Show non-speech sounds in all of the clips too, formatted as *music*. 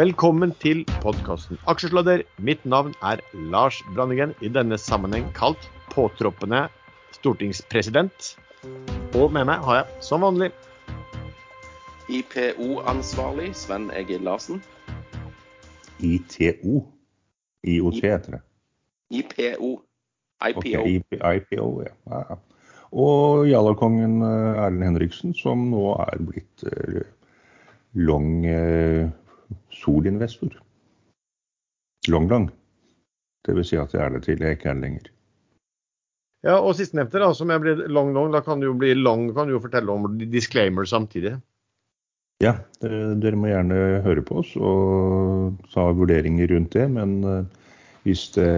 Velkommen til podkasten Aksjesladder. Mitt navn er Lars Brandingen, i denne sammenheng kalt påtroppende stortingspresident. Og med meg har jeg som vanlig IPO-ansvarlig Sven Egil Larsen. ITO. IOT heter det. IPO. IPO. Ok, IP, IPO, ja. ja. ja. Og Jallakongen eh, Erlend Henriksen, som nå er blitt eh, long eh, solinvestor. Long-long. Det vil si at jeg er det til jeg ikke er det lenger. Ja, og sistnevnte, da, som jeg blir long long, da kan du jo bli long, kan du jo fortelle om disclaimer samtidig. Ja, dere, dere må gjerne høre på oss og ta vurderinger rundt det. Men eh, hvis det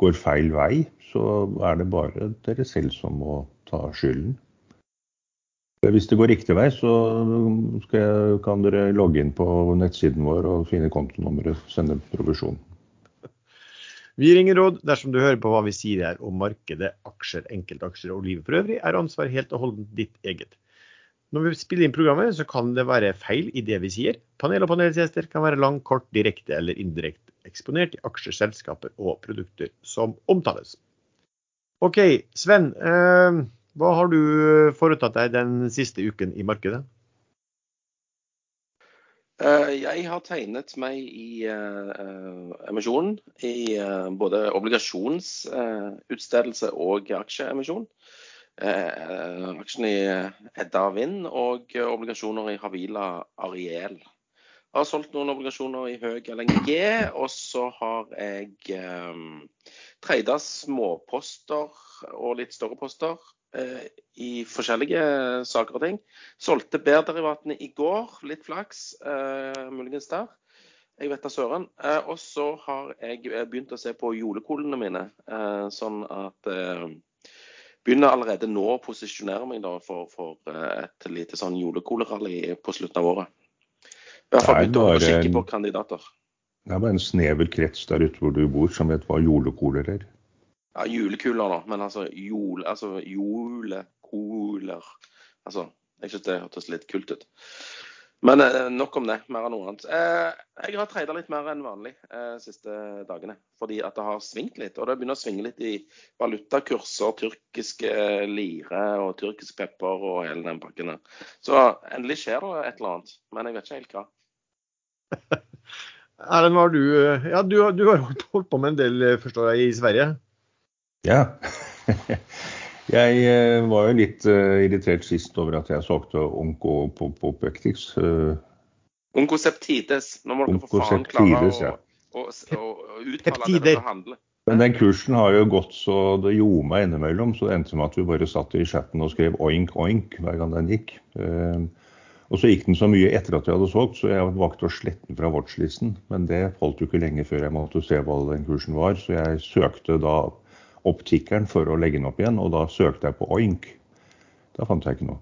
går feil vei, så er det bare dere selv som må ta skylden. Hvis det går riktig vei, så jeg, kan dere logge inn på nettsiden vår og finne kontonummeret, sende provisjon. Vi ringer råd dersom du hører på hva vi sier her om markedet, aksjer, enkeltaksjer og livet for øvrig, er ansvar helt og holdent ditt eget. Når vi spiller inn programmet, så kan det være feil i det vi sier. Panel og panelgjester kan være lang, kort, direkte eller indirekte eksponert i aksjer, selskaper og produkter som omtales. OK, Sven. Eh, hva har du foretatt deg den siste uken i markedet? Eh, jeg har tegnet meg i uh, emisjonen. I både obligasjonsutstedelse og aksjeemisjon. aksjen i Edda Vind og obligasjoner i Havila Ariel. Jeg har solgt noen obligasjoner i høy LNG, og så har jeg um, treida småposter og litt større poster Eh, i forskjellige saker og ting. Solgte bærderivatene i går, litt flaks, eh, muligens der. Jeg vet da søren. Eh, og så har jeg begynt å se på julekolene mine, Eh, sånn at Begynner allerede nå å posisjonere meg da for, for et lite sånn julekolerally på slutten av året. I hvert fall begynt å kikke på kandidater. Det er bare en snever krets der ute hvor du bor som vet hva julekoler er. Ja, julekuler, da. Men altså, jul, altså julekuler. Altså, jeg syns det hørtes litt kult ut. Men eh, nok om det. Mer enn noe annet. Eh, jeg har treida litt mer enn vanlig eh, siste dagene. Fordi at det har svingt litt. Og det begynner å svinge litt i valutakurser, tyrkiske lire og tyrkisk pepper og hele den pakken der. Så endelig skjer det et eller annet. Men jeg vet ikke helt hva. *laughs* Erlend, du Ja, du, du har holdt på med en del, forstår jeg, i Sverige? Ja. *laughs* Jeg eh, var jo litt uh, irritert sist over at jeg solgte Onkopopectix. Uh, Onkoseptides. Nå må dere for faen klare å, ja. å, å, å uttale det dere handler. Men den kursen har jo gått så det gjorde meg innimellom, så det endte med at vi bare satt i chatten og skrev oink oink hver gang den gikk. Og så gikk den så mye etter at jeg hadde solgt, så jeg valgte å slette den fra watchlisten. Men det holdt jo ikke lenge før jeg måtte se hva den kursen var, så jeg søkte da opp tikkeren for å legge den opp igjen, og da søkte jeg på oink. Da fant jeg ikke noe.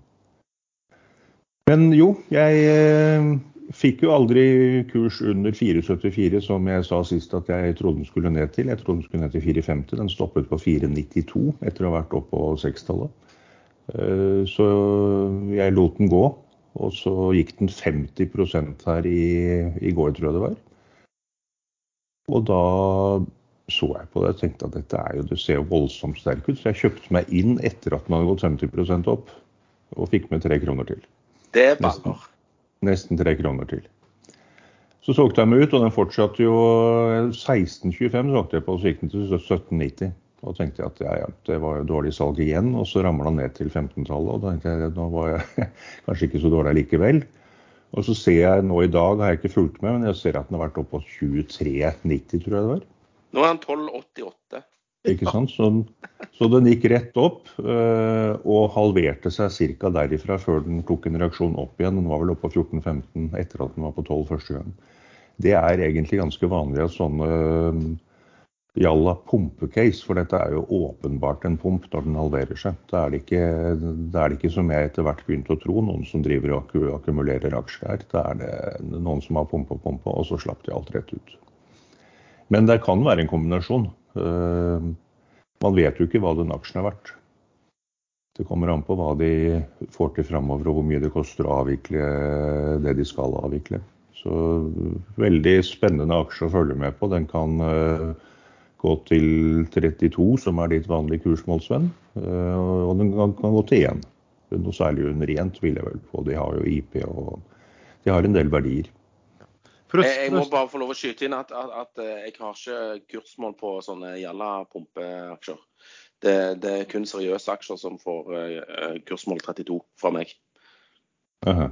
Men jo, jeg eh, fikk jo aldri kurs under 4,74, som jeg sa sist at jeg trodde den skulle ned til. Jeg trodde den skulle ned til 4,50. Den stoppet på 4,92 etter å ha vært oppe på sekstallet. Eh, så jeg lot den gå. Og så gikk den 50 her i, i går, tror jeg det var. Og da så jeg på det og tenkte at dette er jo, det ser jo voldsomt sterk ut. Så jeg kjøpte meg inn etter at den hadde gått 50% opp, og fikk med tre kroner til. Det er baller. Nesten, nesten tre kroner til. Så solgte jeg meg ut, og den fortsatte jo 16,25 solgte jeg på, og så gikk den til 17,90. Og tenkte jeg at ja, ja, det var jo dårlig salg igjen, og så ramla den ned til 15-tallet. Og da tenkte jeg nå var jeg *laughs* kanskje ikke så dårlig likevel. Og så ser jeg nå i dag, har jeg ikke fulgt med, men jeg ser at den har vært oppe på 23,90, tror jeg det var. Nå er han 12,88. Ikke sant? Så, så, den gikk rett opp øh, og halverte seg ca. derifra før den tok en reaksjon opp igjen. Den var vel oppe på 14-15 etter at den var på 12 første gang. Det er egentlig ganske vanlig at sånne øh, jalla pumpecase, for dette er jo åpenbart en pump når den halverer seg. Da er det ikke, det er det ikke som jeg etter hvert begynte å tro, noen som driver og akkumulerer aksjer her. Da er det noen som har pumpa og pumpa, og så slapp de alt rett ut. Men det kan være en kombinasjon. Eh, man vet jo ikke hva den aksjen er verdt. Det kommer an på hva de får til framover og hvor mye det koster å avvikle det de skal avvikle. Så veldig spennende aksje å følge med på. Den kan uh, gå til 32, som er ditt vanlige kursmål, Sven. Uh, og den kan, gå til 1. Noe særlig under 1 tviler jeg vel på. De har jo IP og de har en del verdier. Oss, jeg, jeg, må bare få lov å skyte inn at, at, at jeg har ikke kursmål på sånne Jalla-pumpeaksjer. Det, det, er kun seriøse aksjer som får uh, kursmål 32 fra meg. Uh -huh.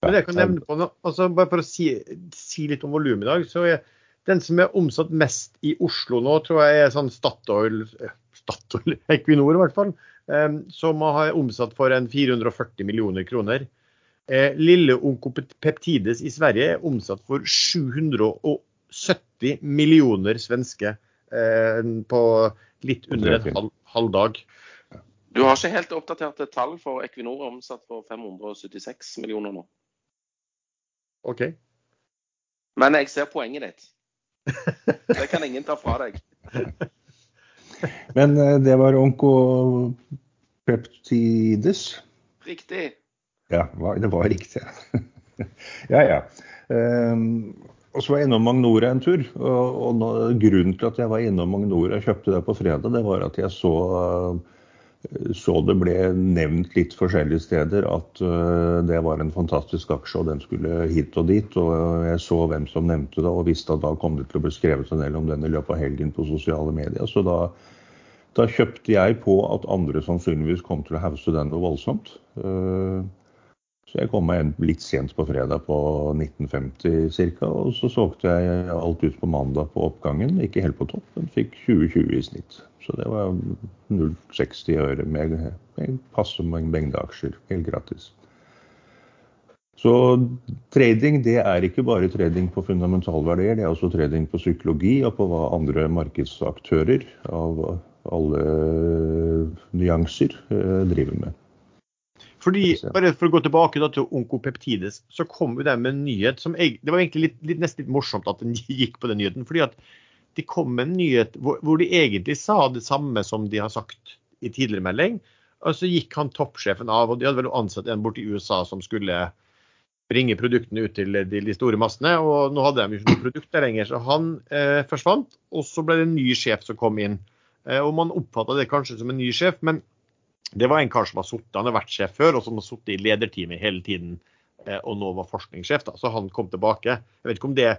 ja, Men jeg kan nevne på noe, altså Bare for å si, si litt om volumet i dag. så er Den som er omsatt mest i Oslo nå, tror jeg er sånn Statoil, eh, Statoil *laughs* Equinor i hvert fall. Um, som har omsatt for en 440 millioner kroner. Eh, lille Onkopeptides i Sverige er omsatt for 770 millioner svenske eh, på litt under en halv, halv, dag. Du har ikke helt oppdaterte tall for Equinor omsatt for 576 millioner nå. OK. Men jeg ser poenget ditt. Det kan ingen ta fra deg. *laughs* Men eh, det var onkopeptides. Riktig. Ja, det var riktig. *laughs* ja, ja. Um, og så var jeg innom Magnora en tur. Og, og nå, grunnen til at jeg var innom Magnora og kjøpte det på fredag, det var at jeg så, uh, så det ble nevnt litt forskjellige steder at uh, det var en fantastisk aksje, og den skulle hit og dit. Og jeg så hvem som nevnte det, og visste at da kom det til å bli skrevet en del om den i løpet av helgen på sosiale medier. Så da, da kjøpte jeg på at andre sannsynligvis kom til å hause den noe voldsomt. Uh, så jeg kom meg litt sent på fredag på 1950 ca. Og så solgte jeg alt ut på mandag på oppgangen. Ikke helt på topp, men fikk 20-20 i snitt. Så det var 0,60 øre med, med passe mengde aksjer. Helt gratis. Så trading det er ikke bare trading på fundamentalverdier, det er også trading på psykologi og på hva andre markedsaktører av alle nyanser eh, driver med. Fordi, bare For å gå tilbake til Onkopeptides, så kom jo det med en nyhet som jeg, Det var egentlig litt, litt, nesten litt morsomt at den *laughs* gikk på den nyheten. fordi at de kom med en nyhet hvor, hvor, de egentlig sa det samme som de har sagt i tidligere melding. Og så gikk han toppsjefen av, og de hadde vel ansatt en borte i USA som skulle bringe produktene ut til de, de store massene. Og nå hadde de ikke noe produkt der lenger, så han eh, forsvant. Og så ble det en ny sjef som kom inn. Eh, og man oppfatta det kanskje som en ny sjef, men det var en kar som har suttet, han har vært sjef før, og som har sittet i lederteamet hele tiden. Eh, og nå var forskningssjef, da, så han kom tilbake. Jeg vet ikke om det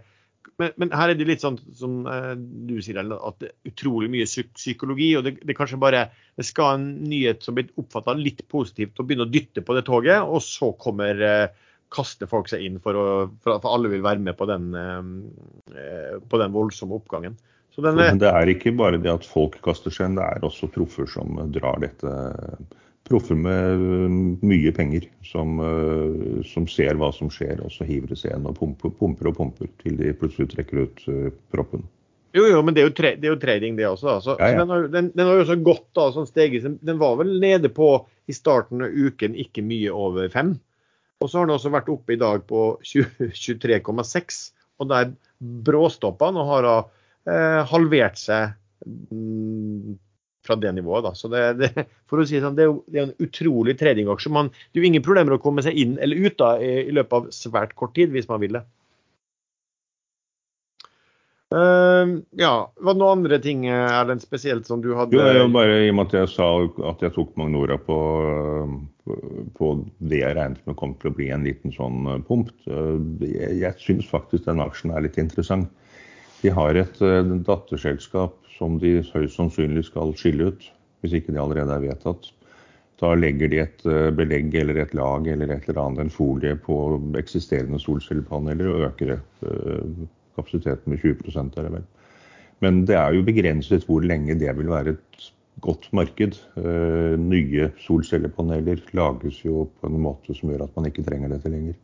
men, men her er det litt sånn som eh, du sier, at det er utrolig mye psykologi. og det, det kanskje bare det skal en nyhet som blir oppfatta litt positivt, og begynne å dytte på det toget. Og så kommer eh, kaster folk seg inn for, å, for, at alle vil være med på den, på den voldsomme oppgangen. Den, Men det er ikke bare det at folk kaster seg inn, det er også proffer som drar dette. Proffer med um, mye penger som, uh, som ser hva som skjer, og så hiver det seg inn og pumper, pumper og pumper til de plutselig trekker ut proppen. Jo, jo, men det er jo, det er jo trading, det også. Altså. Ja, ja. Den, har, den, den, har, jo også gått da, sånn steget. Den var vel nede på i starten av uken ikke mye over fem. Og så har den også vært oppe i dag på 23,6. Og der bråstoppa den og har da eh, halvert seg mm, fra det nivået. Da. Så det, det, for å si sånn, det, er, det er en utrolig tradingaksje. Man, det er jo ingen problemer å komme seg inn eller ut da, i, i løpet av svært kort tid, hvis man vil det. Uh, ja, Var det noen andre ting Erlend, spesielt som du hadde? Jo, bare I og med at jeg sa at jeg tok Magnora på, på det jeg regnet med kom til å bli en liten sånn pump. Jeg, jeg syns faktisk den aksjen er litt interessant. De har et uh, datterselskap som de høyst sannsynlig skal skille ut, hvis ikke det allerede er vedtatt. Da legger de et uh, belegg eller et lag eller et eller annet, en folie på eksisterende solcellepaneler og øker uh, kapasiteten med 20 er det vel. Men det er jo begrenset hvor lenge det vil være et godt marked. nye solcellepaneler lages jo på en måte som gjør at man ikke trenger dette lenger.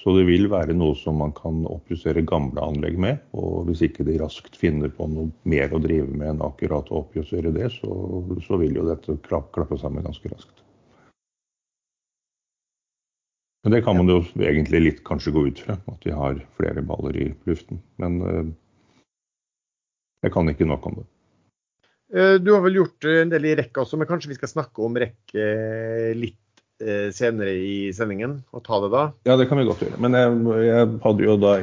Så det vil være noe som man kan oppjustere gamle anlegg med. Og hvis ikke de raskt finner på noe mer å drive med enn akkurat å oppjustere det, så, så vil jo dette klappe sammen ganske raskt. Men det kan man jo egentlig litt kanskje gå ut fra, at de har flere baller i luften. Men uh, jeg kan ikke nok om det. Eh, du har vel gjort en del i rekk også, men kanskje vi skal snakke om rekk litt eh, senere i sendingen og ta det da? Ja, det kan vi godt gjøre. Men jeg, jeg hadde jo da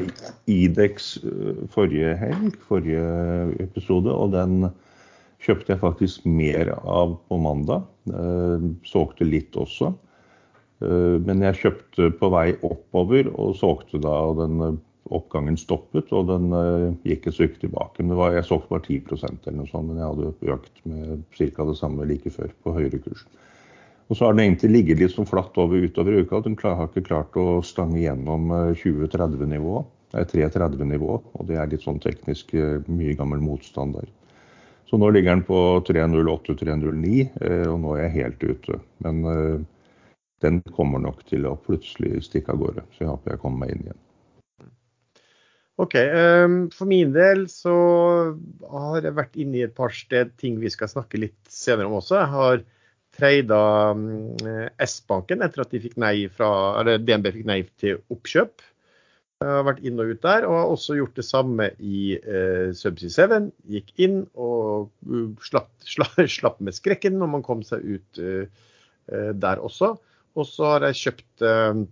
Idex eh, forrige helg, forrige episode, og den kjøpte jeg faktisk mer av på mandag. Eh, solgte litt også. Eh, men jeg kjøpte på vei oppover og solgte da og den oppgangen stoppet, og den gikk et stykke tilbake. Men var, jeg solgte bare 10% eller noe sånt, men jeg hadde økt med ca. det samme like før på høyere kurs. Og så har den egentlig ligget litt sånn flatt over utover uka. Den har ikke klart å stange gjennom 2030-nivået. Det er 330-nivå, og det er litt sånn teknisk mye gammel motstand der. Så nå ligger den på 308-309, og nå er jeg helt ute. Men den kommer nok til å plutselig stikke av gårde. Så jeg håper jeg kommer meg inn igjen. OK. Um, for min del så har jeg vært inne i et par sted ting vi skal snakke litt senere om også. Jeg har treida um, S-banken etter at fikk fra, DNB fikk nei til oppkjøp. Jeg har vært inn og ut der, og har også gjort det samme i eh, Subsea 7. Gikk inn og uh, slapp, *laughs* slapp, slapp, med skrekken når man kom seg ut eh, der også. Og så har jeg kjøpt eh,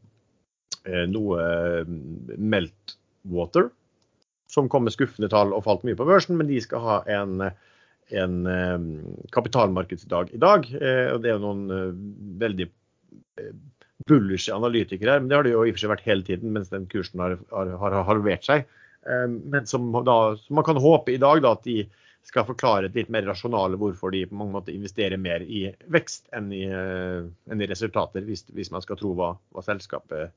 eh noe eh, Meltwater, som kom med skuffende tall og falt mye på børsen, men de skal ha en, en eh, kapitalmarkedsdag i dag. Eh, og Det er jo noen eh, veldig bullish analytikere her, men det har det jo i og for seg vært hele tiden mens den kursen har, har, har halvert seg. men som, da, som man kan håpe i dag da, at de skal forklare et litt mer rasjonale hvorfor de på mange måter investerer mer i vekst enn i, enn i resultater, hvis, hvis, man skal tro hva, hva selskapet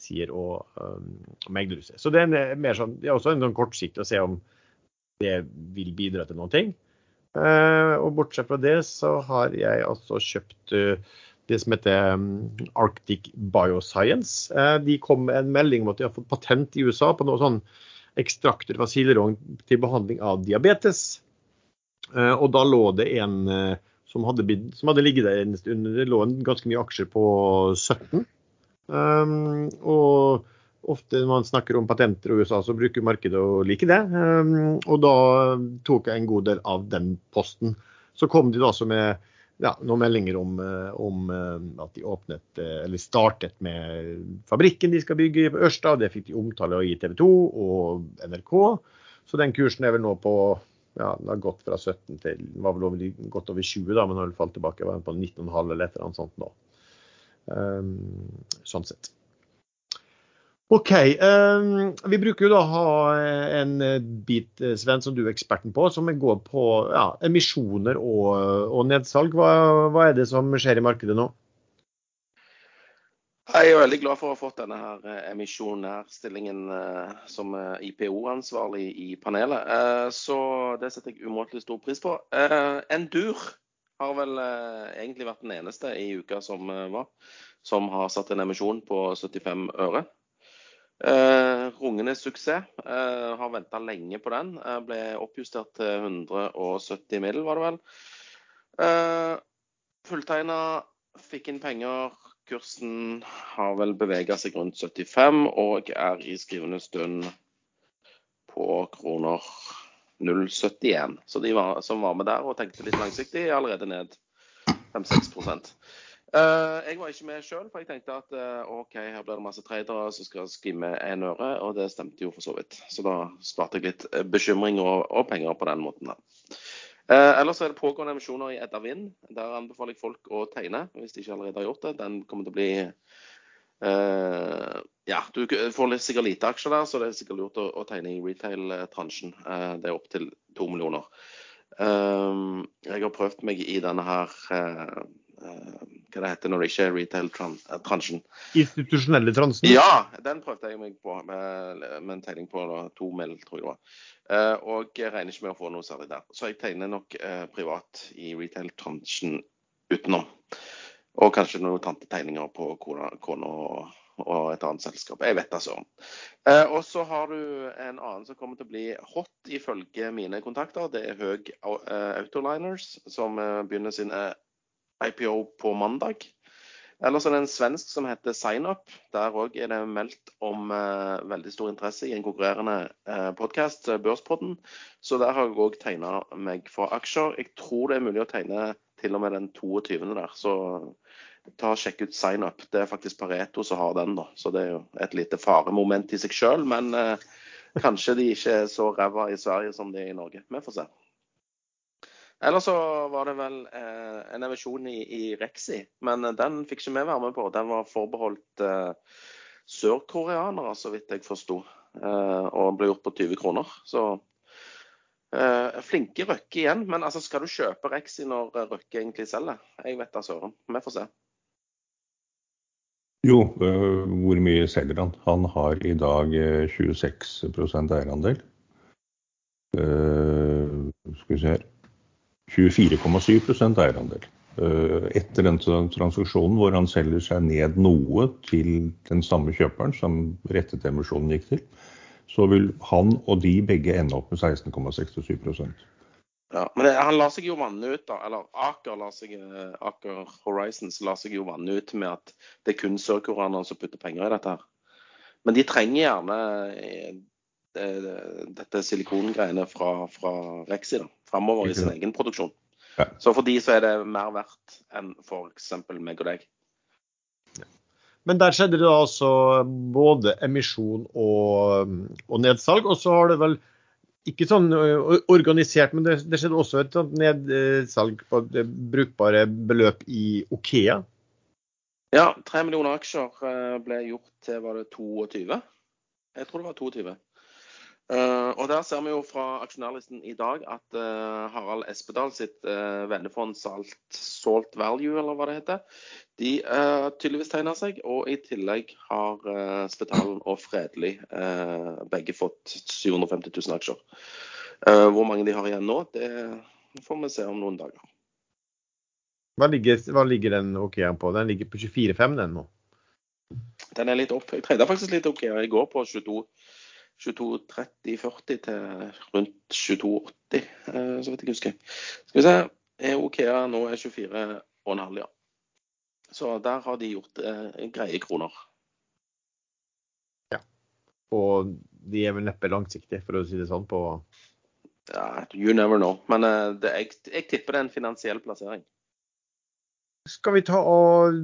sier og um, megler seg. Så det er, mer sånn, det er også en sånn kortsiktig å se om det vil bidra til noen ting. Uh, og bortsett fra det så har jeg altså kjøpt uh, det som heter um, Arctic Bioscience. de kom med en melding om at de har fått patent i USA på noe sånn ekstrakter fra silerogn til behandling av diabetes. Eh, og da lå det en eh, som hadde, som hadde, ligget der en stund. Det lå en ganske mye aksjer på 17. Um, og ofte når man snakker om patenter i USA, så bruker markedet å like det. Um, og da tok jeg en god del av den posten. Så kom de da også med ja, noen meldinger om, eh, om, at de åpnet, eller startet med fabrikken de skal bygge på Ørsta. Det fikk de omtale i TV 2 og NRK. Så den kursen er vel nå på ja, den har gått fra 17 til den var vel over, godt over 20, da, men har falt tilbake. Var på 19,5 eller et eller annet sånt nå. Um, sånn sett. OK. Um, vi bruker jo da ha en bit, eh, Sven, som du er eksperten på, som går på ja, emisjoner og, og nedsalg. Hva, hva er det som skjer i markedet nå? Jeg er veldig glad for å ha fått denne her eh, emisjonærstillingen eh, som eh, IPO-ansvarlig i panelet. Så det setter jeg umåtelig stor pris på. Endur har vel egentlig vært den eneste i uka som var, som har satt en emisjon på 75 øre. Rungende suksess. Har venta lenge på den. Ble oppjustert til 170 middel, var det vel. Fulltegna, fikk inn penger Kursen har vel bevega seg rundt 75 og er i skrivende stund på kroner 0,71. Så de var, som var med der og tenkte litt langsiktig, er allerede ned 5-6 uh, Jeg var ikke med sjøl, for jeg tenkte at uh, OK, her blir det masse tradere som skal skimme én øre, og det stemte jo for så vidt. Så da sparte jeg litt bekymring og, og penger på den måten. da. Uh, ellers er det pågående emisjoner i Edda Vind. Der anbefaler jeg folk å tegne, hvis de ikke allerede har gjort det. Den kommer til å bli eh, Ja, du får sikkert lite aksjer der, så det er sikkert lurt å, å tegne i retail-transjen. Eh, det er opptil to millioner. Eh, jeg har prøvd meg i denne her eh, eh, hva det heter når det ikke er retail-transjen. Institusjonelle transen? Ja, den prøvde jeg meg på med, med en tegning på da, to mil, tror jeg det var. Uh, og jeg regner ikke med å få noe særlig der. Så jeg tegner nok eh, privat i retail-transjen utenom. Og kanskje noen tantetegninger på kona, og, og, et annet selskap. Jeg vet da søren. Uh, og så har du en annen som kommer til å bli hot ifølge mine kontakter. Det er Høg Autoliners, som begynner sin IPO på mandag. Ellers er det en svensk som heter SignUp. Der òg er det meldt om eh, veldig stor interesse i en konkurrerende eh, podkast, eh, Børspodden. Så der har jeg òg tegna meg for aksjer. Jeg tror det er mulig å tegne til og med den 22. der. Så ta og sjekk ut signup. Det er faktisk Pareto som har den, da. Så det er jo et lite faremoment i seg sjøl. Men eh, kanskje de ikke er så ræva i Sverige som de er i Norge. Vi får se. Ellers så var det vel eh, en emisjon i, i, Rexi, men den fikk ikke vi være med på. Den var forbeholdt eh, sørkoreanere, så vidt jeg forsto. Eh, og ble gjort på 20 kroner. Så eh, flinke Røkke igjen, men altså, skal du kjøpe Rexi når Røkke egentlig selger? Jeg vet da søren. Vi får se. Jo, øh, hvor mye selger han? Han har i dag 26 eierandel. Uh, skal vi se her 24,7% eierandel. Etter den transaksjonen hvor han selger seg ned noe til den samme kjøperen som rettet emisjonen gikk til, så vil han og de begge ende opp med 16,67% ja, Men han lar seg jo vanne ut, da. Eller Aker, lar seg, eh, Aker Horizons lar seg jo vanne ut med at det er kun sørkoreanere som putter penger i dette. her. Men de trenger gjerne eh, dette silikongreiene fra, fra Rexi da, framover i sin egen produksjon. Ja. Så for de så er det mer verdt enn f.eks. meg og deg. Men der skjedde det altså både emisjon og, og nedsalg. Og så har det vel ikke sånn organisert, men det, det skjedde også et nedsalg på brukbare beløp i Okea. Ja, tre millioner aksjer ble gjort til var det 22? Jeg tror det var 22. Uh, og Der ser vi jo fra aksjonærlisten i dag at uh, Harald Espedal sitt uh, vennefond Salt, Salt, Value, eller hva det heter, de tydeligvis tegner seg. Og i tillegg har Spetalen og Fredelig begge fått 750 000 aksjer. hvor mange de har igjen nå, det får vi se om noen dager. Hva ligger, hva ligger den OKR på? Den ligger på 24,5 den nå? Den er litt opp. Jeg treda faktisk litt OK i går på 22. 22,30-40 til rundt 22,80, eh, så vidt jeg husker. Skal vi se. Okea nå er 24,5, ja. Så der har de gjort eh, greie kroner. Ja. Og de er vel neppe langsiktige, for å si det sånn, på Ja, you never know. Men eh, det, jeg, jeg, tipper det er en finansiell plassering. Skal vi ta og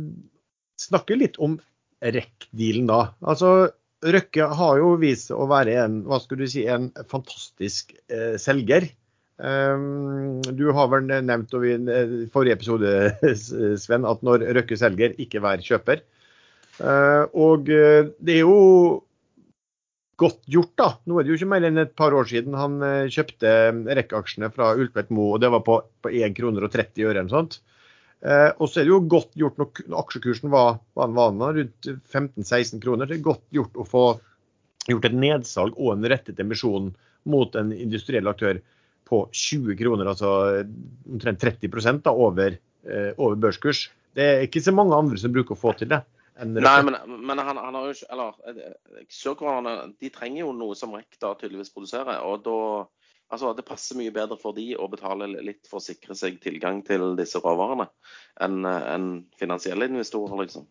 snakke litt om REC-dealen da? Altså Røkke har jo vist å være en, hva skulle du si, en fantastisk eh, selger. Um, du har vel nevnt i eh, forrige episode *laughs* Sven, at når Røkke selger, ikke vær kjøper. Uh, og eh, det er jo godt gjort, da. Nå er det jo ikke mer enn et par år siden han kjøpte Røkke-aksjene fra Ultvedt Moe, og det var på, på 1 kroner og 30 øre eller noe sånt. Eh, og så er det jo godt gjort når aksjekursen var, var, var rundt 15-16 kroner. Det er godt gjort å få gjort et nedsalg og en rettet emisjon mot en industriell aktør på 20 kroner, altså omtrent 30 da, over, eh, over, børskurs. Det er ikke så mange andre som bruker å få til det. Nei, men, men han, han, har jo ikke Eller eh, sørkoreanerne de trenger jo noe som REC tydeligvis produserer. og da Altså, Det passer mye bedre for de å betale litt for å sikre seg tilgang til disse råvarene, enn en finansielle investorer, liksom.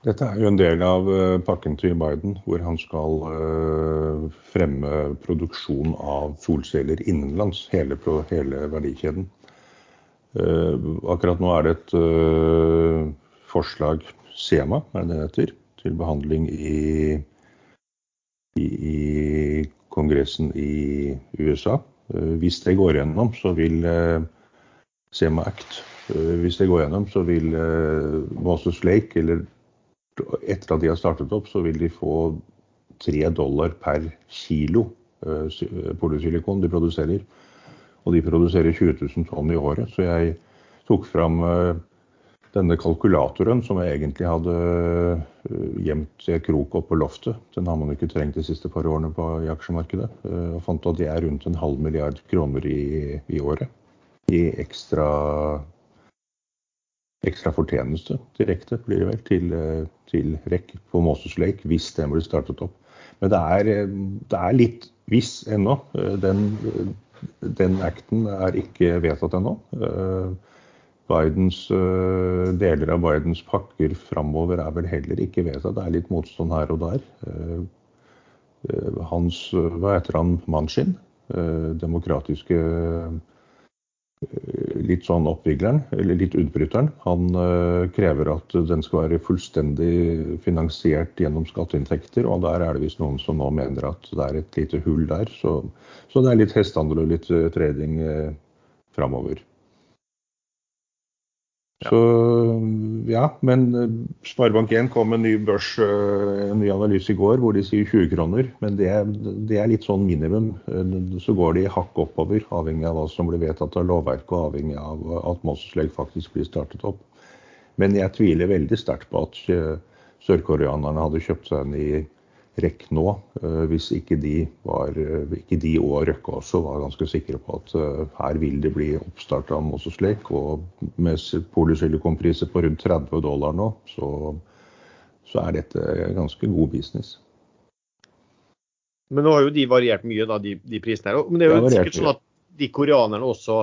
Dette er jo en del av uh, pakken til Biden, hvor han skal uh, fremme produksjon av solceller innenlands. Hele, hele verdikjeden. Akkurat nå er det et forslag, SEMA, er det det heter, til behandling i, i, Kongressen i USA. Eh, hvis det går gjennom, så vil Se SEMA Act eh, Hvis det går gjennom, så vil Moses Lake, eller etter at de har startet opp, så vil de få tre dollar per kilo polysilikon de produserer. Og de produserer 20 000 tonn i året. Så jeg tok fram denne kalkulatoren som jeg egentlig hadde eh, gjemt i en krok oppe på loftet, den har man ikke trengt de siste par årene på, i aksjemarkedet. Eh, og fant at det er rundt en halv milliard kroner i, i året i ekstra, ekstra fortjeneste direkte blir det vel, til, eh, til REC på Moses Lake hvis den blir startet opp. Men det er, det er litt hvis ennå. Den, den acten er ikke vedtatt ennå. Bidens, eh, deler av Bidens pakker framover er vel heller ikke vedtatt. Det er litt motstand her og der. Eh, eh, hans, hva heter han, Manchin, demokratiske litt sånn oppvigleren, eller litt utbryteren, han krever at den skal være fullstendig finansiert gjennom skatteinntekter. Og der er det visst noen som nå mener at det er et lite hull der. Så, så det er litt hestehandel og litt trading framover. Så ja, men eh, Sparebank1 kom med en ny børs, eh, en ny analyse i går hvor de sier 20 kroner. Men det, det, er litt sånn minimum. Eh, så går de hakk oppover, avhengig av hva som blir vedtatt av lovverket og avhengig av at Mosslek faktisk blir startet opp. Men jeg tviler veldig sterkt på at sørkoreanerne hadde kjøpt seg inn i REC nå, eh, hvis ikke de, var, eh, ikke de og Røkke også var ganske sikre på at eh, her vil det bli oppstart av Moses Lake. Og med polysylikonpriser på rundt 30 dollar nå, så, så, er dette ganske god business. Men nå har jo de variert mye, da, de, de prisene her. Men det er jo sikkert sånn at de koreanerne også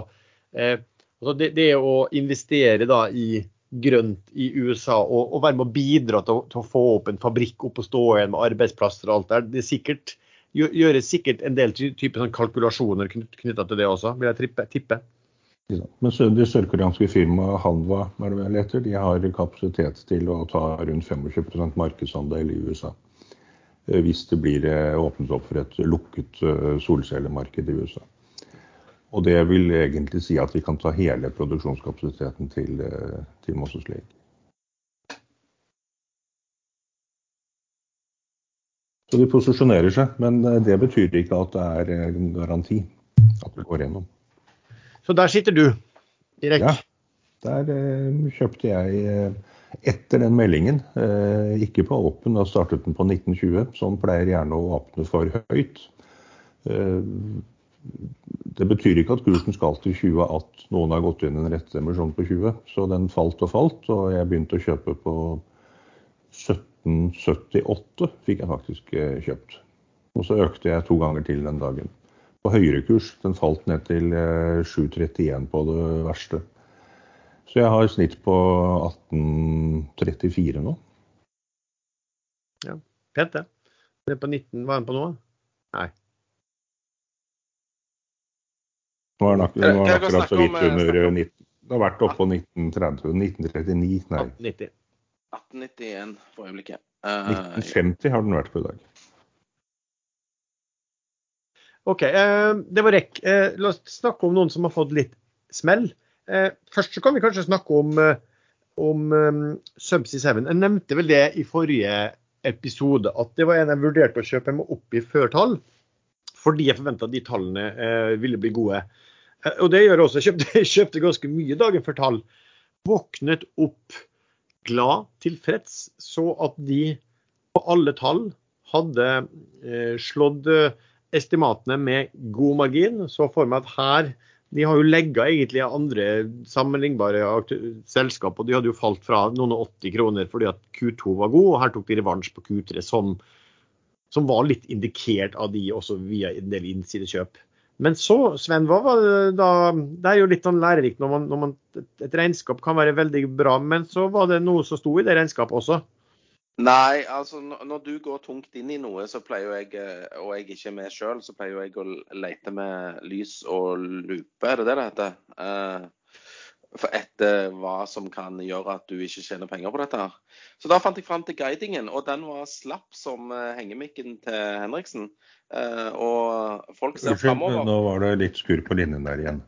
eh, altså det, det å investere da i grønt i USA og, og være med å bidra til, til, å få opp en fabrikk opp og stå igjen med arbeidsplasser og alt der. Det sikkert, gjøres sikkert en del typer sånn kalkulasjoner knytta til det også, vil jeg trippe, tippe. Men det sørkoreanske firmaet Hanwa er etter, de har kapasitet til å ta rundt 25% markedsandel i USA. Eh, hvis det blir eh, åpnet opp for et lukket eh, solcellemarked i USA. Og det vil egentlig si at vi kan ta hele produksjonskapasiteten til, eh, til Moses Lake. Så de posisjonerer seg, men eh, det betyr ikke at det er en garanti at det går gjennom. Så der sitter du direkte? Ja, der eh, kjøpte jeg etter den meldingen. Eh, ikke på åpen, da startet den på 1920, som pleier gjerne å åpne for høyt. Det betyr ikke at kursen skal til 20 at noen har gått inn en rettsemisjon på 20. Så den falt og falt, og jeg begynte å kjøpe på 1778 fikk jeg faktisk eh, kjøpt. Og så økte jeg to ganger til den dagen. På høyere kurs. Den falt ned til 7,31 eh, på det verste. Så jeg har snitt på 18,34 nå. Ja, pent det. Det er på 19, Hva den på nå? Nei. Nå er den akkurat så vidt under 19. Eh, det har vært oppå 1930. 1939, nei. 1890. 1891 for øyeblikket. Uh, eh, 1950 har den vært på i dag. OK. Uh, det var rekk. Uh, la oss snakke om noen som har fått litt smell. først så kan vi kanskje snakke om, om um, Subsea 7. Jeg nevnte vel det i forrige episode, at det var en jeg vurderte å kjøpe meg opp i før tall. Fordi jeg forventa at de tallene ville bli gode. Eh, og det gjør også. *laughs* Jeg kjøpte, kjøpte ganske mye dagen før tall. Våknet opp glad, tilfreds, så at de på alle tall hadde eh, slått eh, estimatene med god margin. Så for meg at her De har jo legga egentlig andre sammenlignbare selskap, og de hadde jo falt fra noen og 80 kroner fordi at Q2 var god, og her tok de revansj på Q3 som, som var litt indikert av de også via en del innsidekjøp. Men så, Sven, hva var det da Det er jo litt sånn lærerikt når, man, når man, et regnskap kan være veldig bra, men så var det noe som sto i det regnskapet også? Nei, altså når du går tungt inn i noe, så pleier jeg, eh, og jeg ikke er med sjøl, så pleier jeg å lete med lys og lupe, er det det det heter? Etter hva som kan gjøre at du ikke tjener penger på dette. her. Så da fant jeg fram til guidingen, og den var slapp som uh, hengemikken til Henriksen. Uh, og folk ser framover. Nå var det litt skurr på linjen der igjen.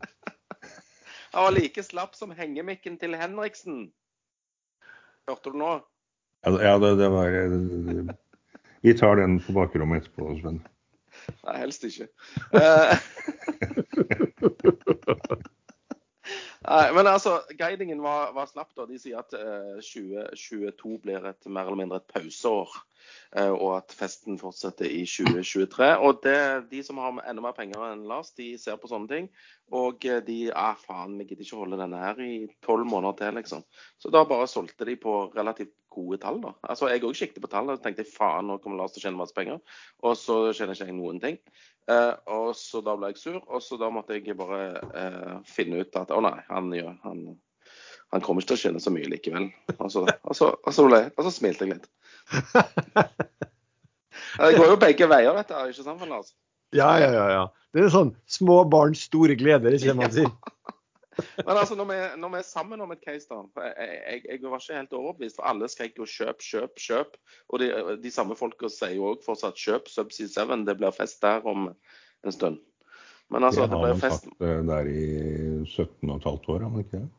*laughs* Han var like slapp som hengemikken til Henriksen. Hørte du nå? Ja, det, det var Vi tar den på bakrommet etterpå, Sven. Nei, helst ikke. *laughs* Men altså, Guidingen var, var slapp. da. De sier at uh, 2022 blir et mer eller mindre et pauseår. Uh, og at festen fortsetter i 2023. Og det, de som har enda mer penger enn Lars, de ser på sånne ting. Og uh, de ah, faen, vi gidder ikke holde denne her i tolv måneder til, liksom. Så da bare solgte de på relativt gode tall, da. Altså, Jeg òg siktet på tall og tenkte faen, nå kommer Lars til å tjene masse penger. Og så tjener ikke jeg noen ting. Uh, og så Da ble jeg sur, og så da måtte jeg bare uh, finne ut at å nei, han, ja, han, han, kommer ikke til å tjene så mye likevel. Og så, og så, og så, ble, og så smilte jeg litt. *laughs* det går jo begge veier, dette ikke sant, Lars? Ja, ja, ja. ja. Det er sånn små barns store gleder, det man sier? Men altså, når vi, når vi, er sammen om et case, da jeg, jeg, jeg var ikke helt overbevist, for alle skrek jo 'kjøp, kjøp, kjøp'. Og de, de samme folka sier jo òg fortsatt 'kjøp Subsea 7', det blir fest der om en stund. Men altså, det, det ble fest Det har man sagt der i 17 15 år, har man ikke det?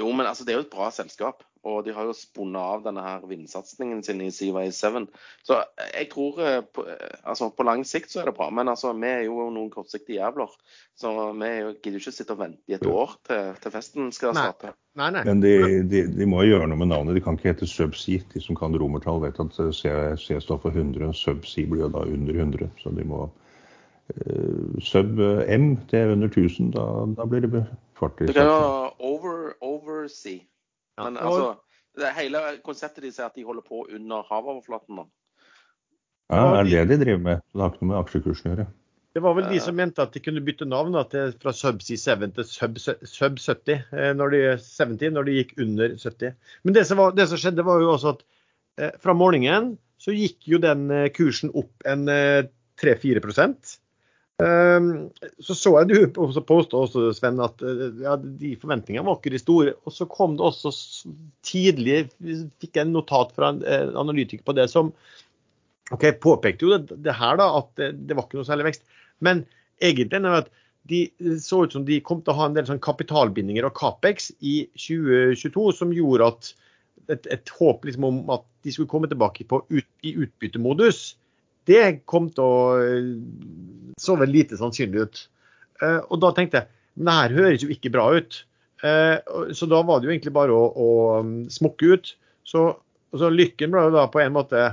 Jo, men altså, det er jo et bra selskap. Og de har jo spunnet av denne her vindsatsingen sin i Seaway 7. Så jeg tror eh, på, eh, altså, på lang sikt så er det bra. Men altså, vi er jo noen kortsiktige jævler. Så vi gidder jo ikke sitte og vente i et år til, til festen skal starte. Nei, nei. Men de, de, de, må gjøre noe med navnet. De kan ikke hete Subsea. De som kan romertall, vet at C, C står for 100. Subsea blir jo da under 100. Så de må uh, Sub M, det er under 1000. Da, da blir det fart i starten. Over, oversea. Men altså, det hele konseptet de sier at de holder på under havoverflaten da. Ja, er det det de driver med? Det har ikke noe med aksjekursen å gjøre. Det var vel de som mente at de kunne bytte navn da, til, fra Subsea 7 til Sub, sub 70 eh, når de, 70 når de gikk under 70. Men det som, var, det som skjedde, var jo også at eh, fra morgenen så gikk jo den eh, kursen opp en eh, 3-4 Ehm, så så jeg du påstå også, Sven, at eh, ja, de forventningene var ikke de store. Og så kom det også tidlig fikk jeg en notat fra en analytiker på det som ok, påpekte jo det, det her da, at det, det, var ikke noe særlig vekst. Men egentlig er at de så ut som de kom til å ha en del sånn kapitalbindinger og Capex i 2022 som gjorde at et, et håp liksom om at de skulle komme tilbake på ut, i utbyttemodus det kom til å eh, så vel lite sannsynlig ut. Eh, og da tenkte jeg men det her høres jo ikke bra ut. Eh, så da var det jo egentlig bare å, å um, smukke ut. Så, så, lykken ble jo da på en måte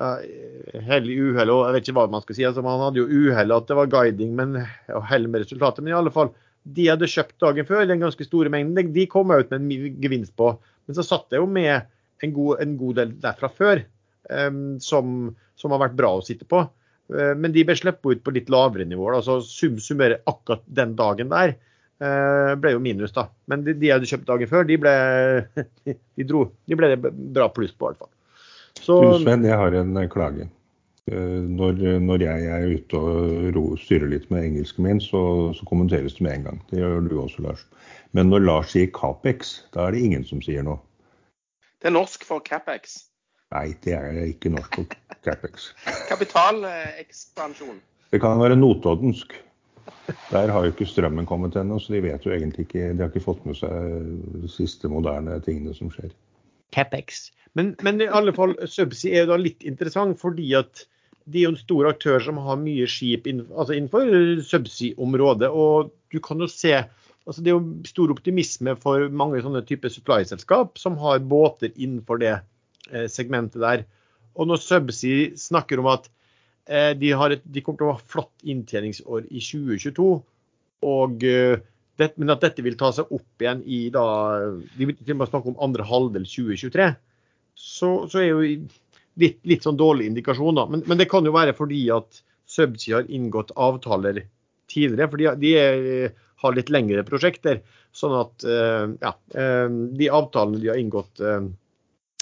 hell i uhell, og jeg vet ikke hva man skal si. altså Man hadde jo uhell at det var guiding, men og hell med resultatet. Men i alle fall, de hadde kjøpt dagen før, den ganske store mengden, de kom ut med en gevinst på. Men så satt jeg jo med en god, en god del derfra før. Um, som, som, har vært bra å sitte på. Uh, men de ble sluppet ut på litt lavere nivå. altså sum Summerer akkurat den dagen der uh, ble jo minus, da. Men de, de jeg hadde kjøpt dagen før, de ble, *laughs* de dro, de ble det bra pluss på, i hvert fall. Så, du Sven, jeg har en klage. Når, når, jeg er ute og ro, styrer litt med engelsken min, så, så, kommenteres det med en gang. Det gjør du også, Lars. Men når Lars sier Capex, da er det ingen som sier noe. Det er norsk for Capex. Nei, det er ikke norsk på Capex. *laughs* Kapitalekspansjon. Det kan være notoddensk. Der har jo ikke strømmen kommet ennå, så de vet jo egentlig ikke De har ikke fått med seg de siste moderne tingene som skjer. Capex. Men, men i alle fall, Subsea er jo da litt interessant fordi at de er jo en stor aktør som har mye skip innenfor, altså innenfor subsea-området. Og du kan jo se altså Det er jo stor optimisme for mange sånne typer supply-selskap som har båter innenfor det segmentet der. Og når Subsea snakker om at eh, de, et, de, kommer til å ha flott inntjeningsår i 2022, og, eh, det, men at dette vil ta seg opp igjen i da, De vil til og med snakke om andre halvdel 2023. Så, så er jo litt, litt, sånn dårlig indikasjon, da. Men, men, det kan jo være fordi at Subsea har inngått avtaler tidligere. For de, de er, har litt lengre prosjekter. Sånn at ja, de avtalene de har inngått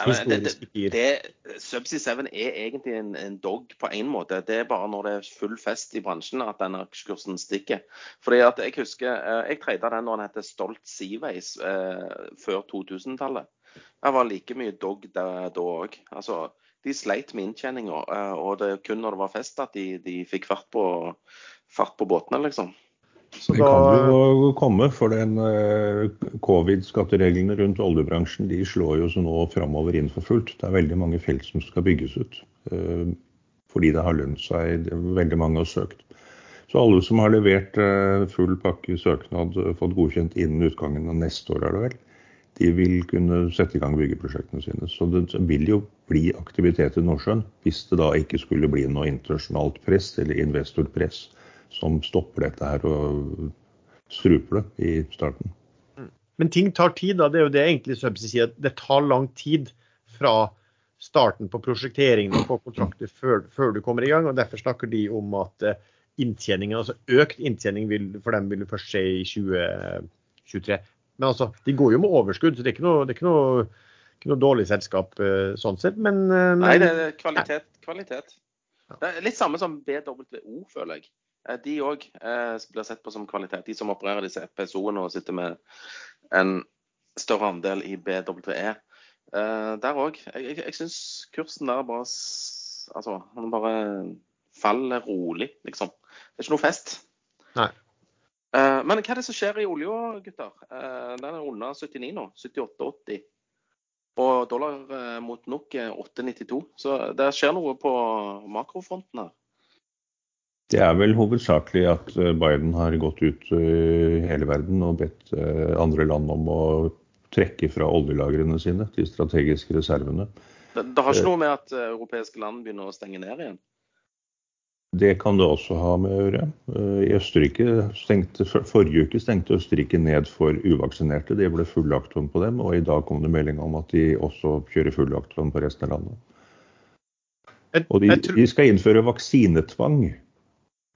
historisk det, det, Subsea 7 er egentlig en, en, dog på én måte. Det er bare når det er full fest i bransjen at den aksjekursen stikker. Fordi at Jeg husker, eh, jeg trada den når den het Stolt Seaways eh, før 2000-tallet. Det var like mye dog da òg. Altså, de sleit med inntjeninga, eh, og det kun når det var fest at de, de fikk fart på, fart på båtene, liksom. Så det kan jo komme, for den eh, covid-skattereglene rundt oljebransjen de slår jo så nå framover inn for fullt. Det er veldig mange felt som skal bygges ut. Eh, fordi det har lønt seg. Veldig mange har søkt. Så alle som har levert eh, full pakke søknad, fått godkjent innen utgangen av neste år, er det vel, de vil kunne sette i gang byggeprosjektene sine. Så det vil jo bli aktivitet i Nordsjøen hvis det da ikke skulle bli noe internasjonalt press eller investorpress som stopper dette her og struper det i starten. Men ting tar tid. da, Det er jo det egentlig Subsea sier. Det tar lang tid fra starten på prosjekteringen og på kontrakter før, før, du kommer i gang. og Derfor snakker de om at uh, inntjeningen, altså økt inntjening vil, for dem vil du først se i 2023. Men altså, de går jo med overskudd, så det er ikke noe, er ikke noe, ikke noe dårlig selskap uh, sånn sett. Men, men Nei, det er kvalitet. kvalitet. Det er litt samme som BWO, føler jeg. Eh, De òg blir sett på som kvalitet. De som opererer disse FPSO-ene og sitter med en større andel i BWE. Eh, Der òg. Jeg, jeg, jeg syns kursen der bare Altså, han bare faller rolig, liksom. Det er ikke noe fest. Nei. Eh, Men hva er det som skjer i olja, gutter? Eh, Den er under 79 nå. 78,80. Og dollar eh, mot NOK er 8,92. Så det skjer noe på makrofronten her. Det er vel hovedsakelig at eh, Biden har gått ut eh, i hele verden og bedt eh, andre land om å trekke fra oljelagrene sine, de strategiske reservene. Det, det har ikke noe med at europeiske land begynner å stenge ned igjen. Det kan det også ha med å gjøre. I Østerrike stengte, Forrige uke stengte Østerrike ned for uvaksinerte. Det ble full lockdown på dem, og i dag kom det melding om at de også kjører full lockdown på resten av landet. Og de, de skal innføre vaksinetvang.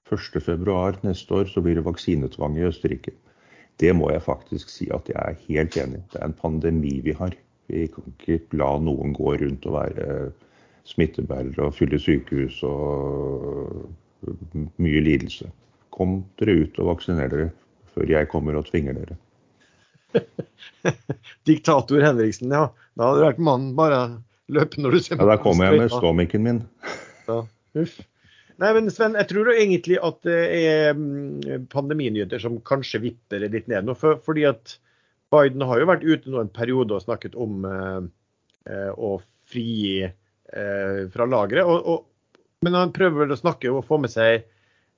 1.2 neste år så blir det vaksinetvang i Østerrike. Det må jeg faktisk si at jeg er helt enig i. Det er en pandemi vi har. Vi kan ikke la noen gå rundt og være smittebærere og fylle sykehus og mye lidelse. Kom dere ut og vaksiner dere før jeg kommer og tvinger dere. *laughs* diktator Henriksen, ja. Da hadde du vært mannen bare løp når du ser på Ja, Da kommer jeg med ståmikken min. Ja, *laughs* uff. Nei, men Sven, jeg tror egentlig at det er mm, pandeminyheter som kanskje vipper litt ned nå. For, fordi at Biden har jo vært ute nå en periode og snakket om eh, eh, å frigi eh, fra lageret. Men han prøver vel å snakke og få med seg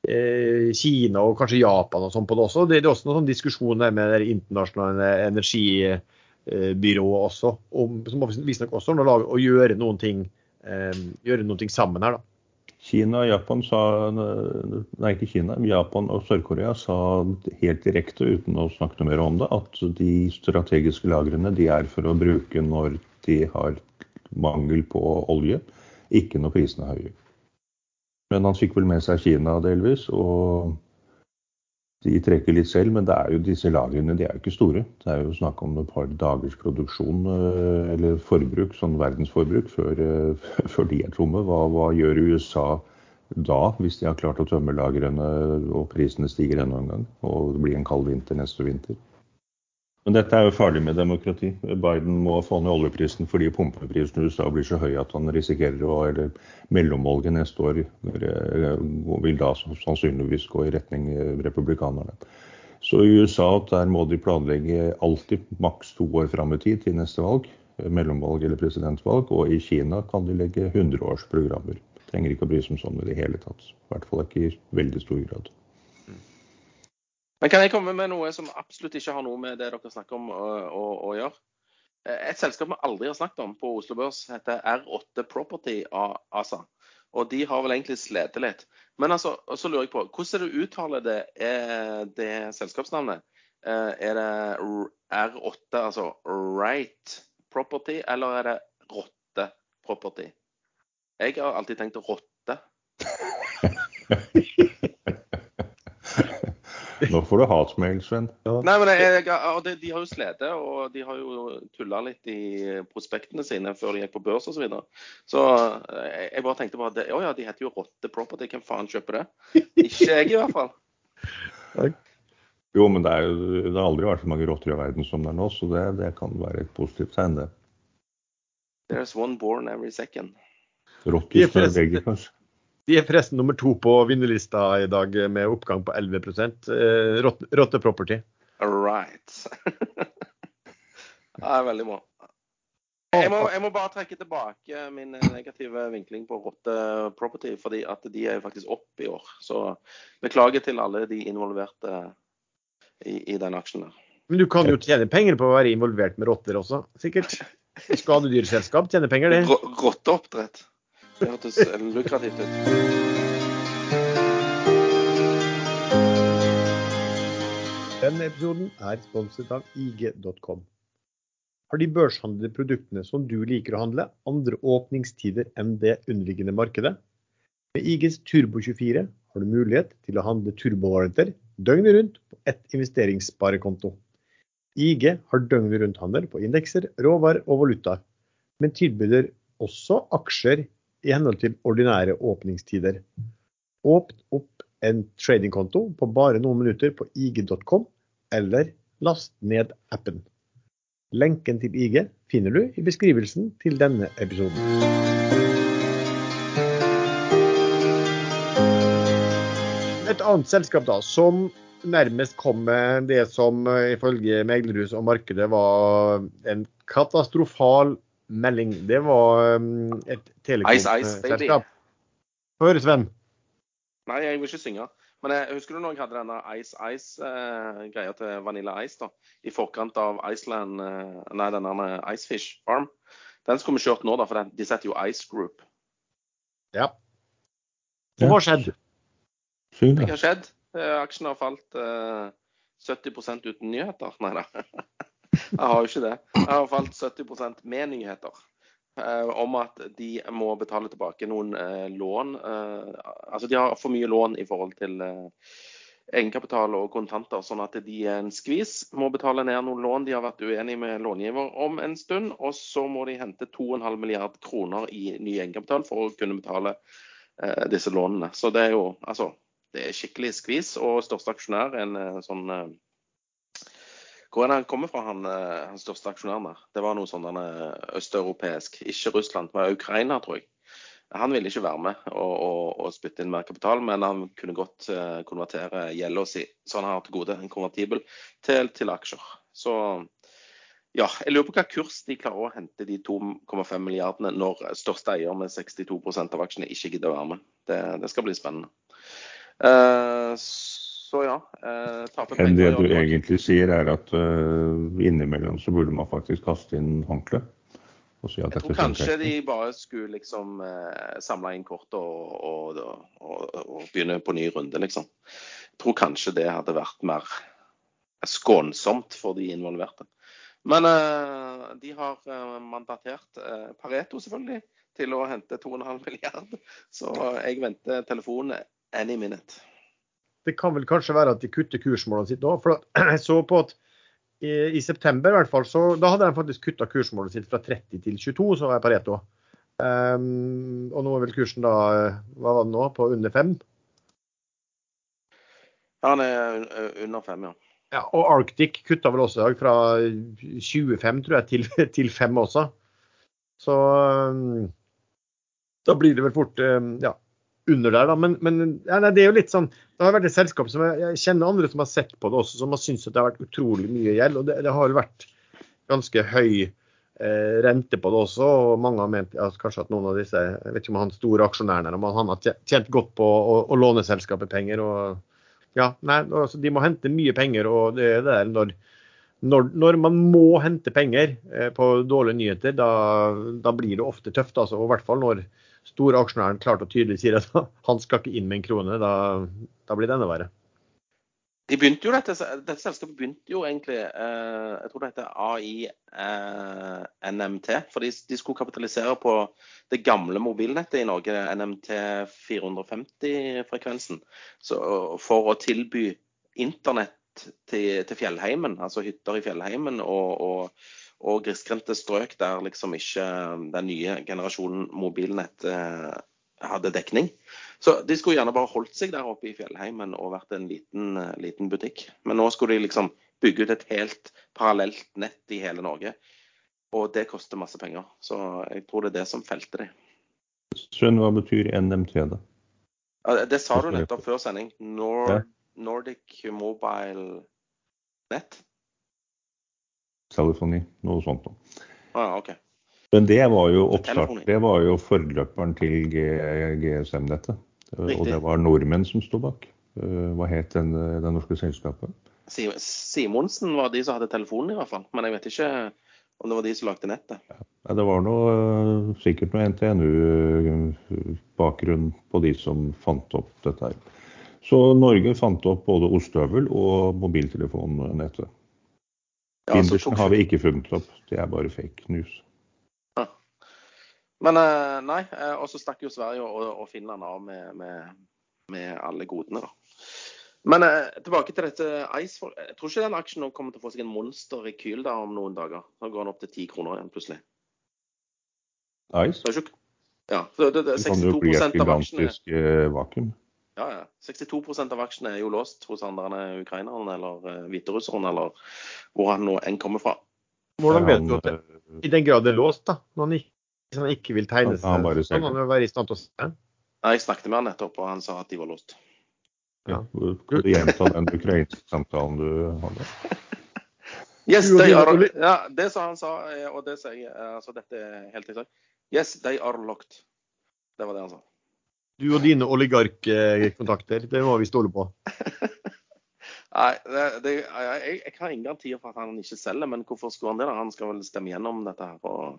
eh, Kina og kanskje Japan og sånn på det også. Det, det er også noen sånn diskusjon der med det internasjonale energibyrået også, om, som visstnok også har laget å gjøre noen ting, eh, gjøre noen ting sammen her, da. Kina og Japan sa Nei, ikke Kina. Japan og Sør-Korea sa helt direkte, uten å snakke noe mer om det, at de strategiske lagrene de er for å bruke når de har mangel på olje, ikke når prisene er høye. Men han fikk vel med seg Kina delvis, og de trekker litt selv. Men det er jo disse lagrene de er jo ikke store. Det er jo snakk om et par dagers produksjon eh, eller forbruk, sånn verdensforbruk, før, eh, *laughs* før de er tomme. Hva, hva gjør USA da, hvis de har klart å tømme lagrene og prisene stiger enda en gang? Og det blir en kald vinter neste vinter. Men dette er jo farlig med demokrati. Biden må få ned oljeprisen fordi pumpeprisen i USA blir så høy at han risikerer å Eller mellomvalget neste år eh, vil da sannsynligvis gå i retning eh, republikanerne. Så i USA der må de planlegge alltid maks to år fram i tid til neste valg. eh, Mellomvalg eller presidentvalg. Og i Kina kan de legge 100-årsprogrammer. Trenger ikke å bry seg om sånn i det hele tatt. I hvert fall ikke i veldig stor grad. Men kan jeg komme med noe som absolutt ikke har noe med det dere snakker om å, å, å gjøre? Eh, Et selskap vi aldri har snakket om på Oslo Børs, heter R8 Property ASA. Og de har vel egentlig slitt litt. Men altså, så lurer jeg på, hvordan du uttaler det, eh, det selskapsnavnet? Eh, Er det R- R8, altså Right Property, eller er det Rotte Property? Jeg har alltid tenkt rotte. *laughs* Nå får du hatmail, Sven. Nei, men jeg, jeg, og de, de har jo slitt, og de har jo tulla litt i prospektene sine før de gikk på børs osv. Så, videre. så eh, jeg, jeg bare tenkte bare det, Å ja, de heter jo Rotte Property. Hvem faen kjøper det? Ikke jeg, i hvert fall. Jo, men det, er jo, det har aldri vært så mange rotter i verden som det er nå, så det, det kan være et positivt tegn, det. There's one born every second. Rotter i Ja, kanskje. De er forresten nummer to på vinnerlista i dag med oppgang på 11 eh, Rotte Rotte Property. All right. *laughs* det er veldig bra. Jeg må, jeg må bare trekke tilbake min negative vinkling på Rotte Property, fordi at de er jo faktisk opp i år. Så beklager til alle de involverte i, i den aksjen der. Men du kan jo tjene penger på å være involvert med rotter også, sikkert. Skadedyrselskap tjener penger, det. Ro- Rotteoppdrett. Det hørtes lukrativt ut. Denne episoden er sponset av IG.com. Har de børshandlede produktene som du liker å handle, andre åpningstider enn det underliggende markedet? Med IGs Turbo24 har du mulighet til å handle turbovalenter døgnet rundt på ett investeringssparekonto. IG har døgnet rundt-handel på indekser, råvarer og valutaer, men tilbyr også aksjer i henhold til ordinære åpningstider. Åpne opp en tradingkonto på bare noen minutter på ig.com, eller last ned appen. Lenken til IG finner du i beskrivelsen til denne episoden. Et annet selskap da, som nærmest kom med det som eh, ifølge meglerhus og markedet var en katastrofal melding. Det var um, et telekomselskap. Hør, Sven. Nei, jeg vil ikke synge. Men jeg husker du når jeg hadde denne Ice Ice-greia til Vanilla Ice da, i forkant av Iceland eh, Nei, denne Icefish Farm. Den skulle vi kjørt nå, da, for den, de setter jo Ice Group. Ja. Hva hva skjedd? Syng, Det har skjedd. Eh, Aksjen har falt eh, 70 uten nyheter. *laughs* Nei da. Jeg har jo ikke det. Jeg har falt 70 med nyheter. eh, om at de må betale tilbake noen eh, lån. eh, altså de har for mye lån i forhold til eh, egenkapital og kontanter, sånn at de er en skvis. Må betale ned noen lån de har vært uenige med långiver om en stund. Og så må de hente 2,5 milliard kroner i ny egenkapital for å kunne betale eh, disse lånene. Så det er jo altså det er skikkelig skvis. Og største aksjonær, er en eh, sånn Hvor er det han kommer fra, han, eh, han største aksjonæren der? Det var noe sånn denne østeuropeisk, ikke Russland, men Ukraina, tror jeg. Han ville ikke være med og, og, og spytte inn mer kapital, men han kunne godt eh, konvertere gjelda si, så han har til gode en konvertibel, til, til aksjer. Så ja, jeg lurer på hva kurs de klarer å hente de 2,5 milliardene når største eier med 62% av aksjene ikke gidder å være med. Det, det skal bli spennende. Eh, så ja. eh, det du egentlig sier, er at uh, innimellom så burde man faktisk kaste inn håndkle. Og si at Jeg tror kanskje de bare skulle liksom eh, samle inn kortet og, og, og, og begynne på ny runde, liksom. Jeg tror kanskje det hadde vært mer skånsomt for de involverte. Men eh, de har eh, mandatert eh, Pareto, selvfølgelig, til å hente 2,5 *laughs* milliard. Så jeg venter telefonen any minute. Det kan vel kanskje være at de kutter kursmålene sitt nå. For *clears throat* jeg så på at i, i september i hvert fall, så da hadde de faktisk kutta kursmålet sitt fra 30 til 22, så er Pareto. Um, og nå er vel kursen da, eh, hva var den nå, på under 5? Ja, han er under fem, ja. Ja, og Arctic kutta vel også i dag fra 25 tror jeg, til, *laughs* til 5 også. Så um, da blir det vel fort um, ja, under der, da. Men, men ja, nei, det er jo litt sånn Det har vært et selskap som jeg, jeg kjenner andre som har sett på det også, som har syntes at det har vært utrolig mye gjeld. Og det, det har vært ganske høy eh, rente på det også. Og mange har ment ja, kanskje at noen av disse Jeg vet ikke om han store aksjonæren eller om han har tjent godt på å, å låne selskapet penger. og ja, nei, altså, De må hente mye penger, og det er det der når, når, når man må hente penger eh, på dårlige nyheter, da, da blir det ofte tøft. Altså, og I hvert fall når store aksjonæren klart og tydelig sier at *laughs* han skal ikke inn med en krone. Da, da blir det enda verre. De begynte jo dette, dette selskapet begynte jo egentlig eh, Jeg tror det heter AI eh. For de, de skulle kapitalisere på det gamle mobilnettet i Norge, NMT 450-frekvensen. For å tilby internett til, til fjellheimen, altså hytter i fjellheimen og, og, og grisgrendte strøk der liksom ikke den nye generasjonen mobilnett eh, hadde dekning. Så de skulle gjerne bare holdt seg der oppe i fjellheimen og vært en liten, eh, liten butikk. Men nå skulle de liksom bygge ut et helt parallelt nett i hele Norge. Og det koster masse penger. Så jeg tror det er det som felte de. Sven, hva betyr NMT, da? Det sa du nettopp før sending. Nord, Nordic Mobile Net. Telefoni, noe sånt noe. Ah, okay. Men det var jo oppstart, det var jo forløperen til GSM-nettet. Og det var nordmenn som sto bak. Eh, Hva het den, det norske selskapet? Simonsen var de som hadde telefonen, i hvert fall. Men jeg vet ikke om det var de som lagde nettet. Ja, det var noe, eh, sikkert noe NTNU-bakgrunn på de som fant opp dette her. Så Norge fant opp både ostehøvel og mobiltelefonnettet. Ja, Bindersen har vi ikke funnet opp, det er bare fake news. Men eh, nei, eh, og så stakk jo Sverige og, Finland av med, med, med alle godene, da. Men eh, tilbake til dette Ice. Jeg tror ikke den aksjen nå kommer til å få seg en monster i kyl da om noen dager. Nå går den opp til 10 kroner igjen plutselig. Ice? Det er ikke... Ja, så det, det, Det kan jo 62 bli et av aksjene gigantisk vakuum. Ja, ja. 62% av aksjene er jo låst hos andre ukraineren eller uh, hviterusseren, eller hvor han nå enn kommer fra. Hvordan vet du at det, eh, i den grad det er låst, da? Når han ikke, hvis han ikke vil tegne Han- han bare seg, så kan han jo være i stand til å se. Nei, Jeg snakket med han nettopp, og han sa at de var låst. Ja. Kan du gjenta den ukrainske samtalen du hadde? *laughs* Yes, they are Ja, det sa han sa, eh, og det sier jeg, eh, altså dette er helt eksakt. Yes, they are locked. Det var det han sa. Du og dine oligarkkontakter, det må vi stole på. *laughs* Nei, det, det, jeg, jeg- har ingen garantier for at han ikke selger, men hvorfor skulle han det? da? Han skal vel stemme gjennom dette her og,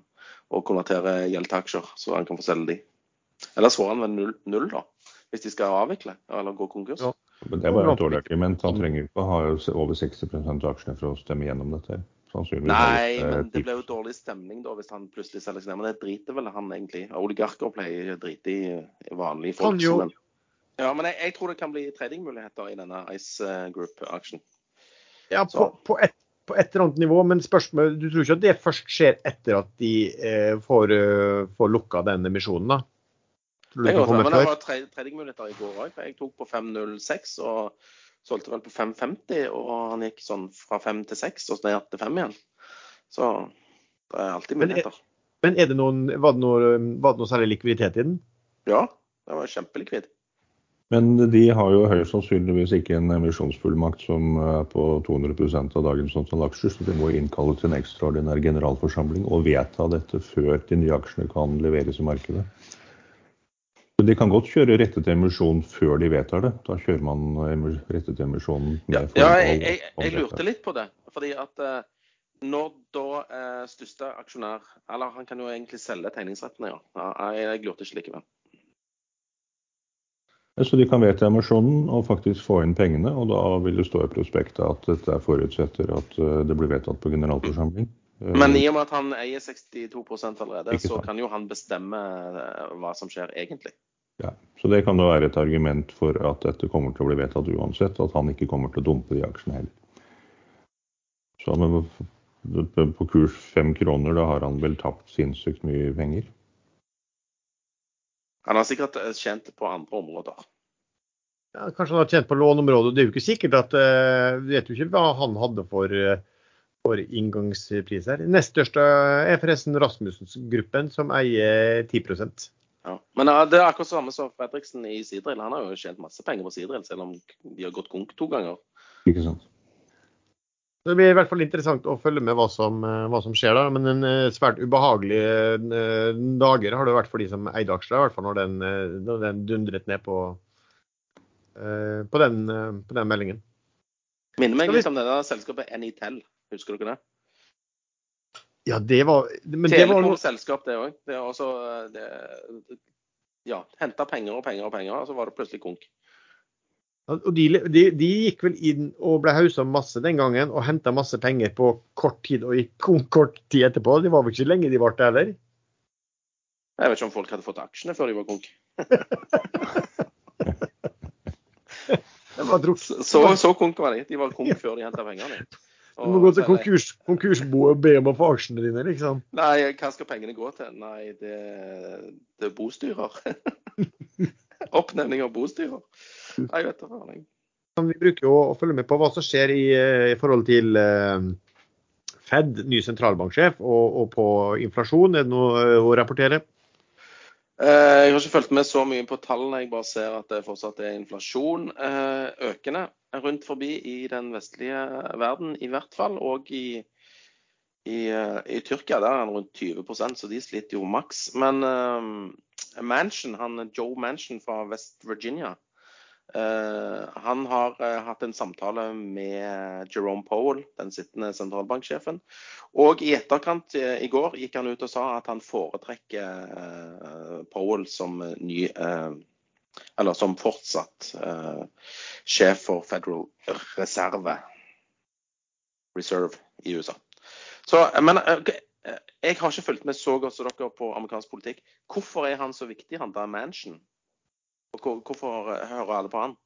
og konvertere gjeld til aksjer, så han kan få selge de. Ellers får han vel null, null da, hvis de skal avvikle eller gå konkurs. Ja. Men Det var jo et dårlig argument. Han trenger ikke å ha over 60 av aksjene for å stemme gjennom dette. Sannsynligvis Nei, men det blir jo dårlig stemning da hvis han plutselig selger seg ned. Men det driter vel han egentlig. Oligarker pleier å drite i vanlige folk. Men- Ja, men jeg, jeg tror det kan bli tradingmuligheter i denne Ice eh, Group-aksjen. Ja, på, på, et, på et eller annet nivå, men spørsmål, du tror ikke at det først skjer etter at de eh, får, eh, får lukka den emisjonen, da? Tror du Det det kan komme men det før? var tradingmuligheter i går òg. Jeg tok på 5.06 og solgte vel på 5.50. Og han gikk sånn fra 5 til 6 og så ned til 5 igjen. Så det er alltid Men er- muligheter. Men er det noen, var, det noe, var det noe særlig likviditet i den? Ja, det var kjempelikvid. Men de har jo høyst sannsynligvis ikke en emisjonsfullmakt som er på 200% av dagens antall aksjer, så de må innkalle til en ekstraordinær generalforsamling og vedta dette før de nye aksjene kan leveres i markedet. De kan godt kjøre rettet emisjon før de vedtar det. Da kjører man rettet emisjon Ja, ja jeg, jeg, jeg lurte litt på det. Fordi at eh, når da eh, største aksjonær Eller han kan jo egentlig selge tegningsrettene, ja. jeg, jeg lurte ikke likevel. Så de kan vedta emisjonen og faktisk få inn pengene, og da vil det stå i prospektet at dette forutsetter at eh, det blir vedtatt på generalforsamling. Eh, Men i og med at han eier 62 allerede, så kan jo han bestemme eh, hva som skjer egentlig. Ja, så det kan da være et argument for at dette kommer til å bli vedtatt uansett, at han ikke kommer til å dumpe de aksjene heller. Så med, på kurs fem kroner, da har han vel tapt sinnssykt mye penger. Han har sikkert eh, tjent på andre områder. Ja, kanskje han har tjent på låneområdet. Det er jo ikke sikkert at vi Du vet jo ikke hva han hadde for, for inngangspris her. Nest største er forresten Rasmussen-gruppen, som eier 10 Ja. Men det er akkurat samme som Fredriksen i Sidrill. Han har jo tjent masse penger på Sidrill, selv om de har gått konk to ganger. Ikke sant? Det blir i hvert fall interessant å følge med hva som, eh, hva som skjer da. Men en eh, svært ubehagelig eh, dager har det vært for de som eide aksjer, i hvert fall når den, når den dundret ned på, eh, på, den, på den meldingen. Minner meg litt om det der selskapet Anytel. Husker dere det? Ja, det var Men det var noe Telekom-selskap, det òg. Det er også det, Ja, henta penger og penger og penger, og så var det plutselig konk. Og de, de, de gikk vel inn og ble hausa masse den gangen og henta masse penger på kort tid og gikk kon- kort tid etterpå. Det var vel ikke lenge de varte heller. Jeg vet ikke om folk hadde fått aksjene før de var konk. *laughs* Var Så, så konk var de. De var konk før de henta pengene. Du må gå til konkurs, konkursboet og be om å få aksjene dine, liksom. Nei, hva skal pengene gå til? Nei, det, det er bostyrer. *laughs* Oppnevning av bostyrer. Nei, vet du faen. Vi bruker jo å følge med på hva som skjer i, eh, i forhold til eh, Fed, ny sentralbanksjef, og, og på inflasjon. Er det noe eh, å rapportere? Eh, Jeg har ikke fulgt med så mye på tallene. Jeg bare ser at det fortsatt er inflasjon eh, økende rundt forbi i den vestlige verden, i hvert fall. Og i, i, eh, i Tyrkia der er den rundt 20% så de sliter jo maks. Men um, Manchin, han Joe Manchin fra West Virginia, han har eh, hatt en samtale med Jerome Powell, den sittende sentralbanksjefen. Og i etterkant eh, i går gikk han ut og sa at han foretrekker eh, Powell som eh, ny eh, Eller som fortsatt eh, sjef for Federal Reserve Reserve i USA. Så, eh, men eh, eh, jeg har ikke fulgt med så godt som dere på amerikansk politikk. Hvorfor er han så viktig, han der Manchin? Hvorfor hører alle på han?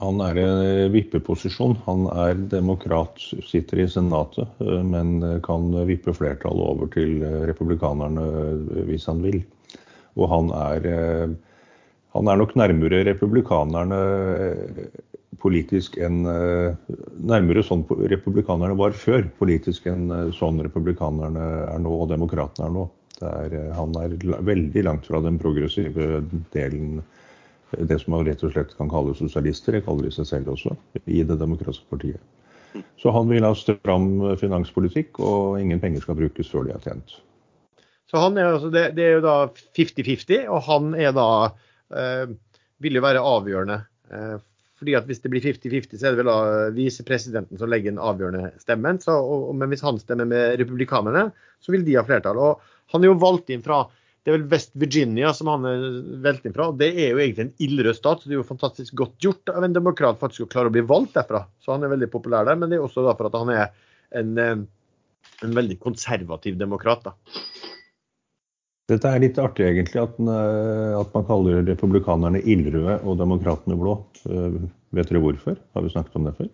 Han er i vippeposisjon. Han er demokrat, sitter i Senatet, eh, men kan vippe flertallet over til eh, republikanerne eh, hvis han vil. Og han er, Han er nok nærmere republikanerne politisk enn Nærmere sånn republikanerne var før politisk enn sånn republikanerne er nå og demokratene er nå. Er, han er veldig langt fra den progressive delen, det som man rett og slett kan kalle sosialister. Det kaller de seg selv også, i Det demokratiske partiet. Så han vil ha stram finanspolitikk, og ingen penger skal brukes før de er tjent. Så han er, altså, det, det, er jo da 50-50, og han er da eh, vil jo være avgjørende. Eh, fordi at Hvis det blir 50-50, så er det vel da visepresidenten som legger den avgjørende stemmen. Så, og, men hvis han stemmer med republikanerne, så vil de ha flertall. Og han er jo valgt inn fra det er vel West Virginia som han er inn fra. Det er jo egentlig en ildrød stat, så det er jo fantastisk godt gjort av en demokrat faktisk å klare å bli valgt derfra. Så han er veldig populær der, men det er også da for at han er en, eh, en veldig konservativ demokrat. da. Dette er litt artig egentlig, at, eh, at man kaller republikanerne ildrøde og demokratene blå. Eh, vet dere hvorfor? Har vi snakket om det før?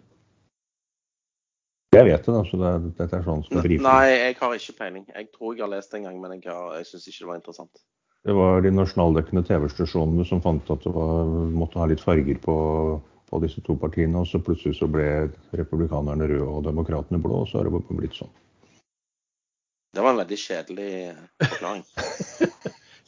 Jeg vet det, da, så det, dette er sånn skal brife. Nei, jeg har ikke peiling. Jeg tror jeg har lest det en gang, men jeg, har, jeg syns ikke det var interessant. Det var de nasjonaldekkende TV-stasjonene som fant at det var, måtte ha litt farger på, på, disse to partiene. Og så plutselig så ble republikanerne røde og demokratene blå, og så har det blitt sånn. Det var en veldig kjedelig forklaring. *laughs*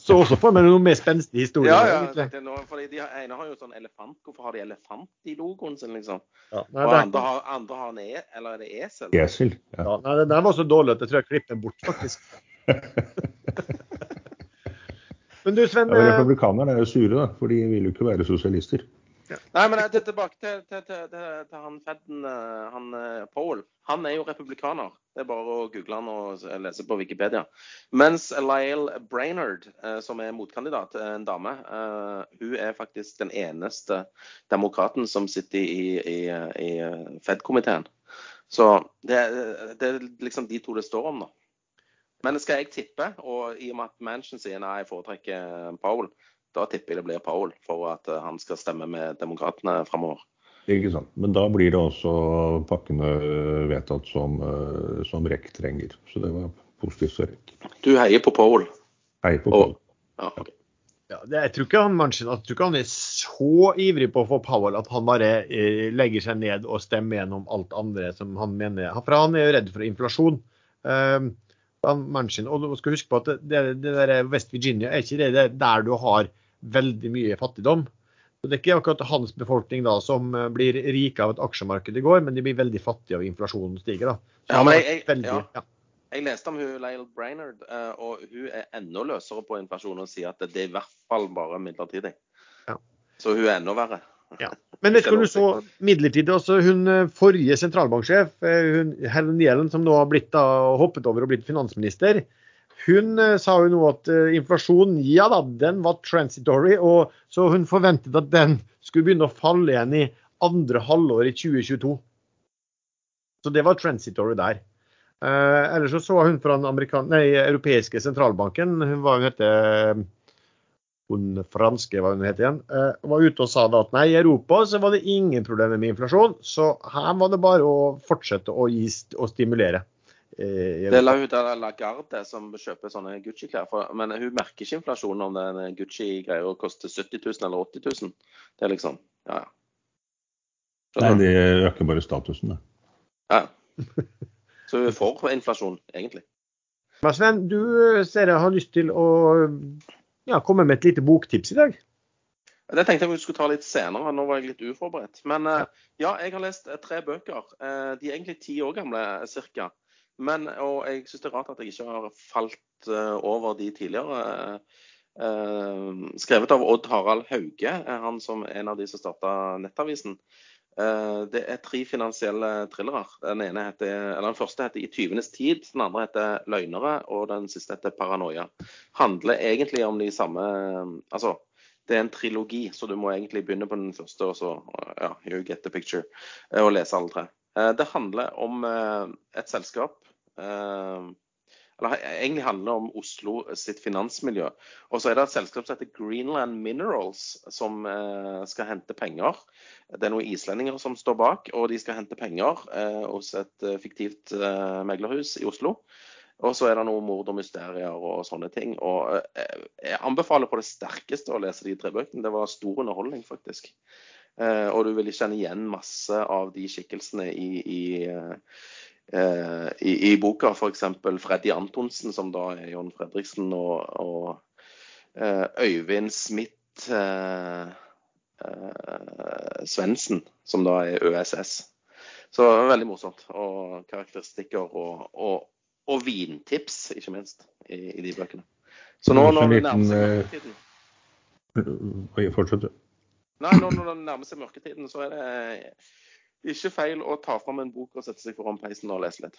Så også får vi noe mer spenstig historie. Ja, ja. Det noe, fordi de ene har jo sånn elefant. Hvorfor har de elefant i logoen sin, liksom? Ja, nei, og andre har, andre har en e, eller er det esel? Esel. Ja. ja nei, den var så dårlig at jeg tror jeg klippet den bort, faktisk. *laughs* Men du, Sven ja, Republikanerne er jo sure, da, for de vil jo ikke være sosialister. Nei, men jeg, tilbake til, til, til, til, han Fedden, eh, han eh, Powell. Han er jo republikaner. Det er bare å google han og lese på Wikipedia. Mens Lyle Brainerd, eh, som er motkandidat, en dame, hun er faktisk den eneste demokraten som sitter i, i, i Fed-komiteen. Så det, det, er liksom de to det står om, da. Men skal jeg tippe, og i og med at Manchin sier nei, jeg foretrekker Powell, da tipper jeg det blir Powell for at eh, han skal stemme med demokratene framover. Ikke sant. Men da blir det også pakkene vedtatt som, eh, som REC trenger. Så det var positivt for REC. Du heier på Powell? Heier på Powell. Ja, okay. Ja, det, jeg, tror ikke han, jeg tror ikke han er så ivrig på å få Powell at han bare eh, legger seg ned og stemmer gjennom alt andre som han mener. For han er jo redd for inflasjon. Um, Manchin, og du skal huske på at det, det der West Virginia er ikke det der du har veldig mye fattigdom. Så Det er ikke akkurat hans befolkning da som eh, blir rike av et aksjemarked i går, men de blir veldig fattige av inflasjonen stiger. da. Ja, men jeg, veldig, ja. Ja. jeg, leste om hun Lael Brainerd, eh, og hun er enda løsere på inflasjon og sier at det er i hvert fall bare midlertidig. Så hun er enda verre. Ja. Men vet du, så midlertidig også hun eh, forrige sentralbanksjef, hun, Helen Yellen, som nå har blitt da, hoppet over og blitt finansminister, hun eh, sa jo nå at uh, inflasjonen, ja da, den var transitory. og Så hun forventet at den skulle begynne å falle igjen i andre halvår i 2022. Så det var transitory der. Uh, ellers så så hun fra den nei, europeiske sentralbanken, hun var hun heter hun franske, hva hun het igjen, uh, var ute og sa da at nei, i Europa så var det ingen problemer med inflasjon, så her var det bare å fortsette å, gi, å stimulere. Eh, det la hun der Lagarde som kjøper sånne Gucci-klær. Men hun merker ikke inflasjonen om den Gucci-greia koster 70 000 eller 80 000. Det er liksom Ja, ja. Nei, det øker bare statusen, det. Ja. Så hun er for inflasjon, egentlig. Men Sven, du eh, ser jeg har lyst til å ja, komme med et lite boktips i dag. Det tenkte jeg vi skulle ta litt senere. Nå var jeg litt uforberedt. Men eh, ja, jeg har lest tre bøker. De er egentlig ti år gamle ca. Men, og jeg syns det er rart at jeg ikke har falt uh, over de tidligere. Uh, skrevet av Odd Harald Hauge, han som er en av de som starta Nettavisen. Det er tre finansielle thrillere. Den, ene heter, eller den første heter 'I tyvenes tid', den andre heter 'Løgnere', og den siste heter 'Paranoia'. Handler egentlig om de samme Altså, det er en trilogi, så du må egentlig begynne på den første og så ja, you get the picture, og lese alle tre. Det handler om et selskap Eh, eller egentlig handler om Oslo sitt finansmiljø. Og så er det et selskap som heter Greenland Minerals, som eh, skal hente penger. Det er noen islendinger som står bak, og de skal hente penger eh, hos et fiktivt meglerhus i Oslo. Og så er det noe mord og mysterier og sånne ting. Og eh, jeg anbefaler på det sterkeste å lese de tre bøkene. Det var stor underholdning, faktisk. Eh, og du vil kjenne igjen masse av de skikkelsene i, i, eh, i, i boka. F.eks. Freddy Antonsen, som da er John Fredriksen, og, og Øyvind Smith eh, eh, Svendsen, som da er ØSS. Så veldig morsomt. Og karakteristikker og, og, og vintips, ikke minst, i, i, de bøkene. Så nå når det nærmer seg eh, mørketiden Fortsett, du. Nei, nå når det nærmer seg mørketiden, så er det ikke feil å ta fram en bok og sette seg foran peisen og lese litt.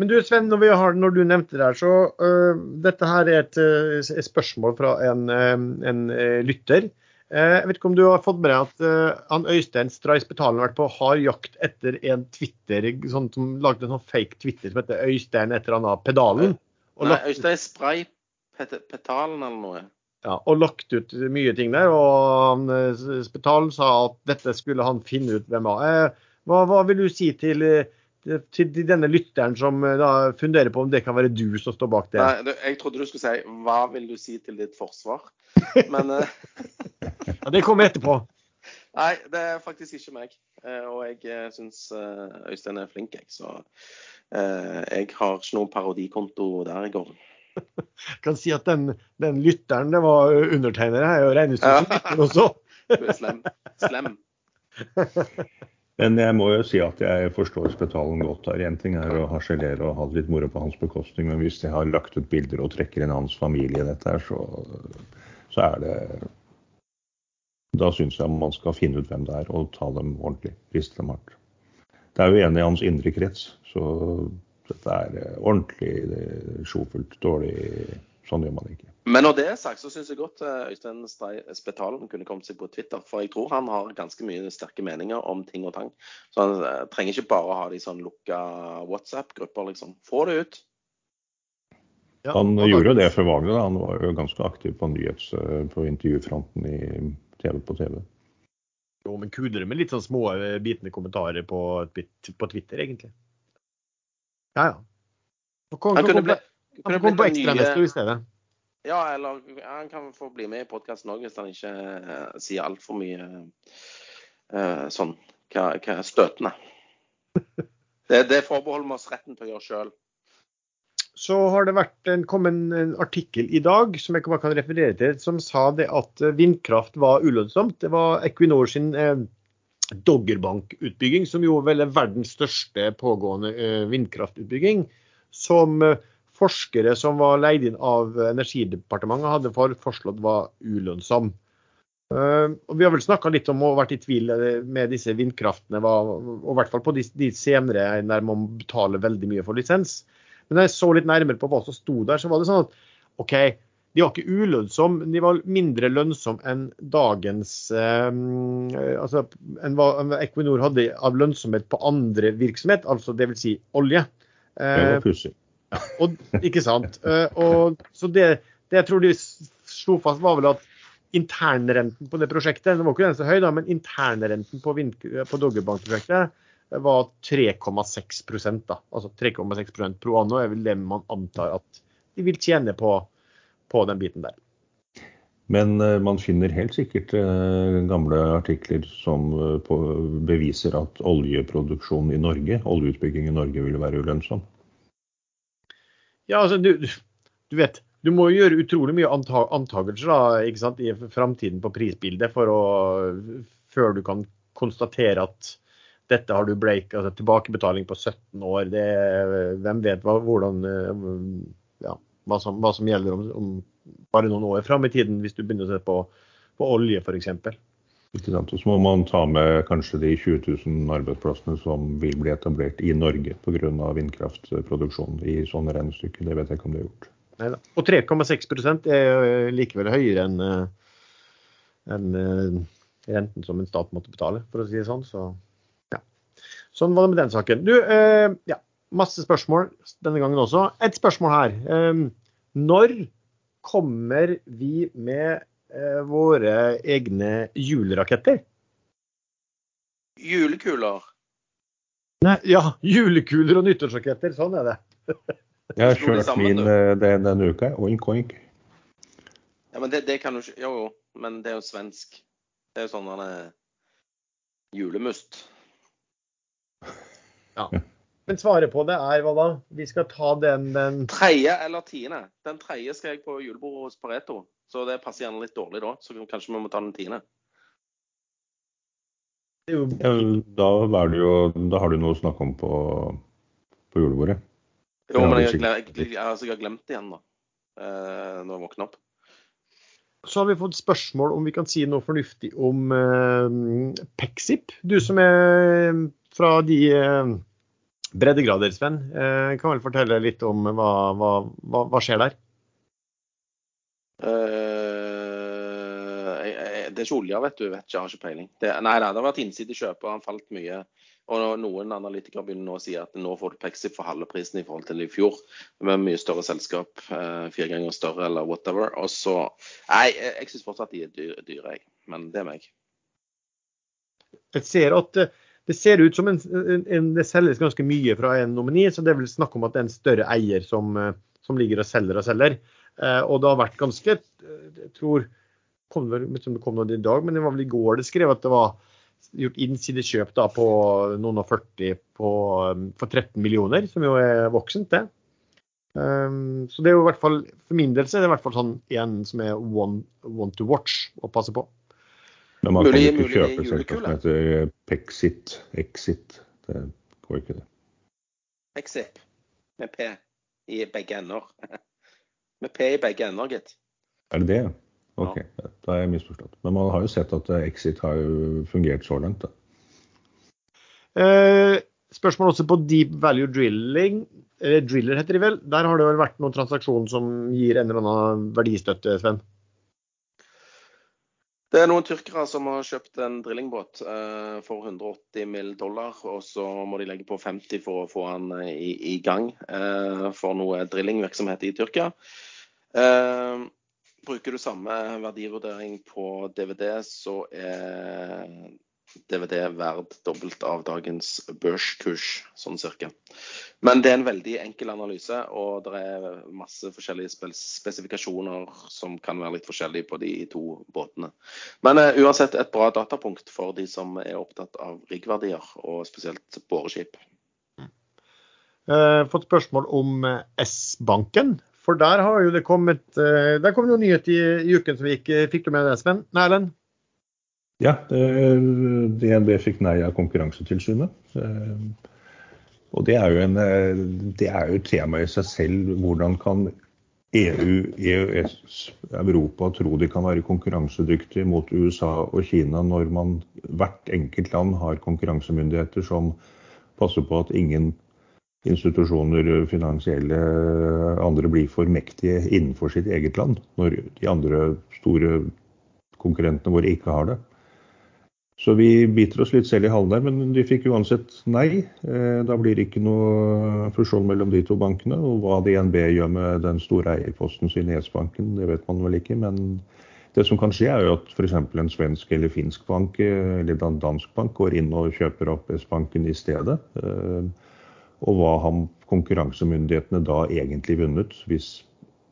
Men du Sven, når, har, når du nevnte det her, så uh, dette her er et, et spørsmål fra en, en uh, lytter. Uh, jeg vet ikke om du har fått med deg at han Øystein Streisbetalen har vært på hard jakt etter en Twitter, sånn som lagde en sånn fake Twitter som heter Øystein etter han har pedalen. Nei, Øystein Spray Petalen eller noe. Ja, og lagt ut mye ting der. Og Spetalen sa at dette skulle han finne ut hvem av. Hva, hva vil du si til til denne lytteren som eh, da funderer på om det kan være du som står bak det. Nei, Jeg trodde du skulle si 'hva vil du si til ditt forsvar'? Men eh, *laughs* ja, Det kommer etterpå. Nei, det er faktisk ikke meg. Eh, og jeg syns Øystein er flink, jeg. Så jeg har ikke noen parodikonto der i går. Jeg *laughs* kan si at den, den lytteren, det var undertegnere her, og regnestykket ja. også. Du er slem. Slem. *laughs* Men jeg må jo si at jeg forstår Spetalen godt. her. Én ting er å harselere og ha det litt moro på hans bekostning, men hvis jeg har lagt ut bilder og trekker inn hans familie i dette, her, så, så er det Da syns jeg man skal finne ut hvem det er, og ta dem ordentlig. Riste dem hardt. Det er jo enig i hans indre krets, så dette er ordentlig sjofelt, dårlig Sånn gjør man ikke. Men når det er sagt, så syns jeg godt eh, Øystein Spetalen kunne kommet seg på Twitter. For jeg tror han har ganske mye sterke meninger om ting og tang. Så han eh, trenger ikke bare å ha de sånn lukka WhatsApp-grupper, liksom. Få det ut. Ja, han gjorde jo det før valget. Han var jo ganske aktiv på, nyhets, eh, på intervjufronten i TV på TV. Jo, men kulere med litt sånn små bitende kommentarer på, på Twitter, egentlig. Ja, ja. Kom, han kunne bli han får komme på ekstranester i stedet. Ja, eller han kan få bli med i podkasten òg hvis han ikke uh, sier altfor mye uh, sånn hva, hva er støtende. *laughs* Det, det forbeholder vi oss retten til å gjøre sjøl. Så har det vært en, kommet en artikkel i dag som jeg kan referere til, som sa det at vindkraft var ulønnsomt. Det var Equinor sin eh, Doggerbank-utbygging, som jo vel er verdens største pågående eh, vindkraftutbygging. Som eh, forskere som var leid inn av Energidepartementet, hadde foreslått var ulønnsom. Uh, og Vi har vel snakka litt om og vært i tvil eh, med disse vindkraftene, og i hvert fall på de, de, senere der man betaler veldig mye for lisens. Men da jeg så litt nærmere på hva som sto der, så var det sånn at OK, de var ikke ulønnsomme, de var mindre lønnsomme enn dagens eh, altså enn hva Equinor hadde av lønnsomhet på andre virksomhet, altså dvs. Si olje. Eh, det var pussig. Og, ikke sant. Eh, og, så det, det, jeg tror de slo fast, var vel at internrenten på det prosjektet, det var ikke den så høy, da, men internrenten på, på Doggerbank-prosjektet var 3,6% da. Altså 3,6% pro anno er vel det man antar at de vil tjene på, på den biten der. Men uh, man finner helt sikkert uh, gamle artikler som uh, beviser at oljeproduksjon i Norge, oljeutbygging i Norge, vil være ulønnsom. Ja, altså, du, du, vet, du må gjøre utrolig mye antakelser da, ikke sant, i framtiden på prisbildet for å, før du kan konstatere at dette har du break, altså tilbakebetaling på 17 år. Det, hvem vet hva, hvordan, ja, hva, som, hva som, gjelder om, om, bare noen år fram i tiden, hvis du begynner å se på, på olje f.eks. Ikke sant? Og så må man ta med kanskje de 20 000 arbeidsplassene som vil bli etablert i Norge pga. vindkraftproduksjon i sånne regnestykker. Det vet jeg ikke om det er gjort. Neida. Og 3,6 er likevel høyere enn en, renten som en stat måtte betale, for å si det sånn. Så ja. Sånn var det med den saken. Du, eh, ja, masse spørsmål denne gangen også. Et spørsmål her. Eh, når kommer vi med Eh, våre egne juleraketter. Julekuler? Nei, ja, julekuler og nyttårsraketter. Sånn er det. Jeg har kjørt min eh, den, denne uka. Oink, oink. Ja, men det, det kan du ikke Jo, jo, men det er jo svensk. Det er jo sånn han er julemust. *laughs* Men svaret på det er hva da? Vi skal ta den, den Tredje eller tiende. Den tredje skal jeg på julebordet hos Pareto. Så det passer gjerne litt dårlig da. Så kanskje vi må ta den tiende. jo, Ja, da, er det jo, da har du noe å snakke om på, på julebordet. Jo, men jeg, jeg, jeg, gle- jeg, jeg, har glemt det igjen, da. Eh, når jeg våkner opp. Så har vi fått spørsmål om vi kan si noe fornuftig om eh, Pexip. Du som er fra de eh, breddegrader, Sven, eh, kan vel fortelle litt om hva, hva, hva, hva skjer der? Uh, jeg, jeg, det er ikke olja, vet du. Vet ikke, jeg har ikke peiling. Det, nei det har vært innsidekjøp, og han falt mye. Og noen analytikere begynner nå å si at nå får du Pexip for halve prisen i forhold til i fjor. Med mye større selskap, eh, fire ganger større eller whatever. Og så Nei, jeg, jeg syns fortsatt de er dyre, dyre, jeg. Men det er meg. Jeg ser at eh, det ser ut som en, en, en, det selges ganske mye fra en nomini, så det er vel snakk om at det er en større eier som, eh, som ligger og selger og selger. Eh, og det har vært ganske eh, Jeg tror kom det, kom noe i dag, men det var vel i går det skrev at det var gjort innsidekjøp da på noen og 40 på, eh, for 13 millioner, som jo er voksent, det. Um, så det er jo i hvert fall, for min del så er det i hvert fall sånn en som er one, one to watch å passe på. Men man Mulig- kan mulig ikke kjøpe et selskap som heter Pexit. Exit. Det går ikke, det. Pexip med P i begge ender. *laughs* med P i begge ender, gitt. Er det det? ja? Ok, da er jeg misforstått. Men man har jo sett at eh, Exit har jo fungert så langt. da. Eh, spørsmål også på deep value drilling. Eller driller heter de vel. Der har det vel vært noen transaksjoner som gir en eller annen verdistøtte, Sven? Det er noen tyrkere som har kjøpt en drillingbåt eh, for 180 mill. dollar, og så må de legge på 50 for å få den eh, i, gang eh, for noe drillingvirksomhet i Tyrkia. Bruker du samme verdivurdering på DVD, så er DVD verd dobbelt av dagens børskurs, sånn cirka. Men det er en veldig enkel analyse, og det er masse forskjellige spesifikasjoner som kan være litt forskjellige på de to båtene. Men eh, uansett et bra datapunkt for de som er opptatt av riggverdier, og spesielt boreskip. Eh, fått spørsmål om eh, S-banken. For der har jo det kommet eh, Der kom det jo nyhet i, i uken som vi ikke fikk du med deg, Sven? Nei, Erlend? Ja, DNB fikk nei av Konkurransetilsynet. Eh, Og det er jo en, eh, det er jo et tema i seg selv. Hvordan kan EU, EØS, Europa tro de kan være konkurransedyktige mot USA og Kina når man hvert enkelt land har konkurransemyndigheter som passer på at ingen institusjoner, finansielle andre blir for mektige innenfor sitt eget land, når de andre store konkurrentene våre ikke har det. Så vi biter oss litt selv i halen der, men de fikk uansett nei. Eh, Da blir det ikke noe fusjon mellom de to bankene. Og hva DNB gjør med den store eierposten sin i S-banken, det vet man vel ikke. Men det som kan skje, er jo at f.eks. en svensk eller finsk bank eh, eller en dansk bank går inn og kjøper opp S-banken i stedet. Eh, Og hva har konkurransemyndighetene da egentlig vunnet, hvis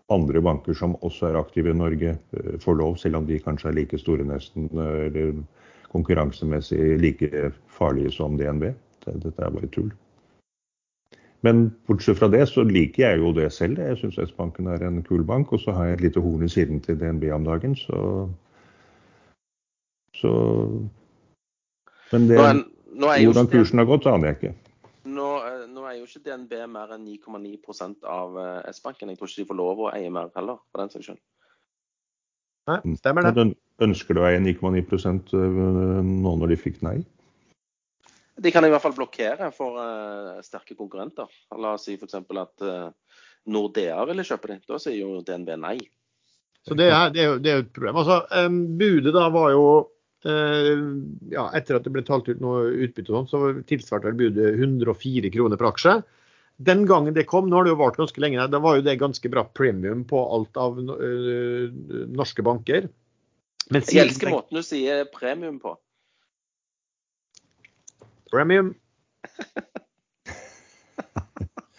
andre banker som også er aktive i Norge, får lov, selv om de kanskje er like store nesten, eller konkurransemessig like farlige som DNB. Dette er bare tull. Men bortsett fra det, så liker jeg jo det selv. Jeg syns S-banken er en kul bank. Og så har jeg et lite horn i siden til DNB om dagen, så Så Men det, Nå er, nå er hvordan kursen har gått, aner jeg ikke. Nå, eh, nå er jo ikke DNB mer enn 9,9% av eh, S-banken. Jeg tror ikke de får lov å eie mer heller, for den saks skyld. Nei, stemmer det. Ønsker du deg eie 9,9% øh, nå når de fikk nei? De kan i hvert fall blokkere for uh, sterke konkurrenter. La oss si f.eks. at uh, Nordea ville kjøpe det. Da sier jo DNB nei. Så det er, det er, jo, det er jo et problem. Altså, um, budet da var jo uh, ja, Etter at det ble talt ut noe utbytte, og sånt, så tilsvarte vel budet 104 kroner per aksje. Den gangen det kom, nå har det jo vart ganske lenge, da var jo det ganske bra premium på alt av eh, norske banker. Men Jeg elsker måten du sier premium på. Premium. *laughs*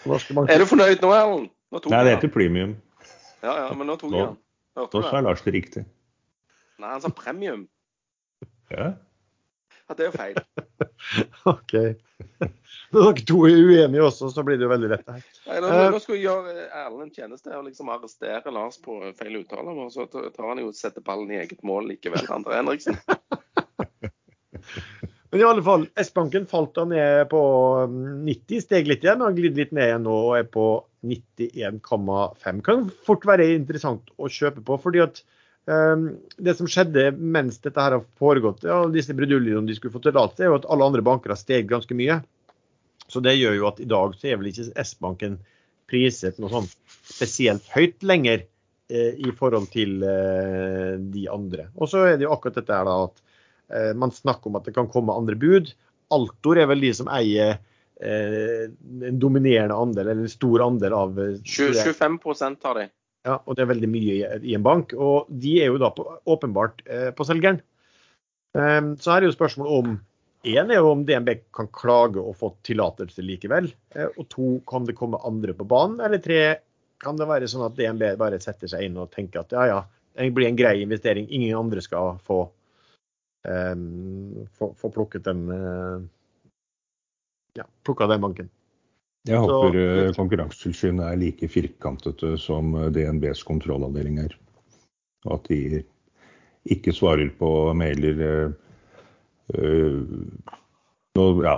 Er du fornøyd nå, Erlend? Nei, det heter premium. Ja, ja, men nå tok Nå- jeg den. Nå sa? Lars det riktig. Nei, han sa premium. Ja. Ja, det er jo feil. *laughs* OK. Når dere to er uenige også, så blir det jo veldig lett her. Nei, nå, Eh. nå skal jeg gjøre Erlend en tjeneste og liksom arrestere Lars på feil uttale. Og så tar han jo og setter ballen i eget mål likevel, Andre Henriksen. *laughs* Men i alle fall, S-banken falt da ned på mm, 90, steg litt igjen og har glidd litt ned igjen nå og er på 91,5. Kan fort være interessant å kjøpe på. fordi at um, det som skjedde mens dette her har foregått, ja, disse bruduljene de skulle få tillatelse, er jo at alle andre banker har steget ganske mye. Så det gjør jo at i dag så er vel ikke S-banken priset noe sånn spesielt høyt lenger eh, i forhold til eh, de andre. Og så er det jo akkurat dette her da at eh, man snakker om at det kan komme andre bud. Altor er vel de som eier eh, en dominerende andel, eller en stor andel av eh, 20, 25% har de. Ja, og det er veldig mye i, en bank. Og de er jo da på, åpenbart eh, på selgeren. Um, så her er jo spørsmålet om Én er jo om DNB kan klage og få tillatelse likevel. Eh, og to, kan det komme andre på banen? Eller tre, kan det være sånn at DNB bare setter seg inn og tenker at ja, ja, det blir en grei investering. Ingen andre skal få, um, få, få plukket den uh, ja, plukka den banken. Jeg håper eh, Konkurransetilsynet er like firkantete som eh, DNBs kontrollavdeling er. Og at de ikke svarer på mailer eh, eh, ja.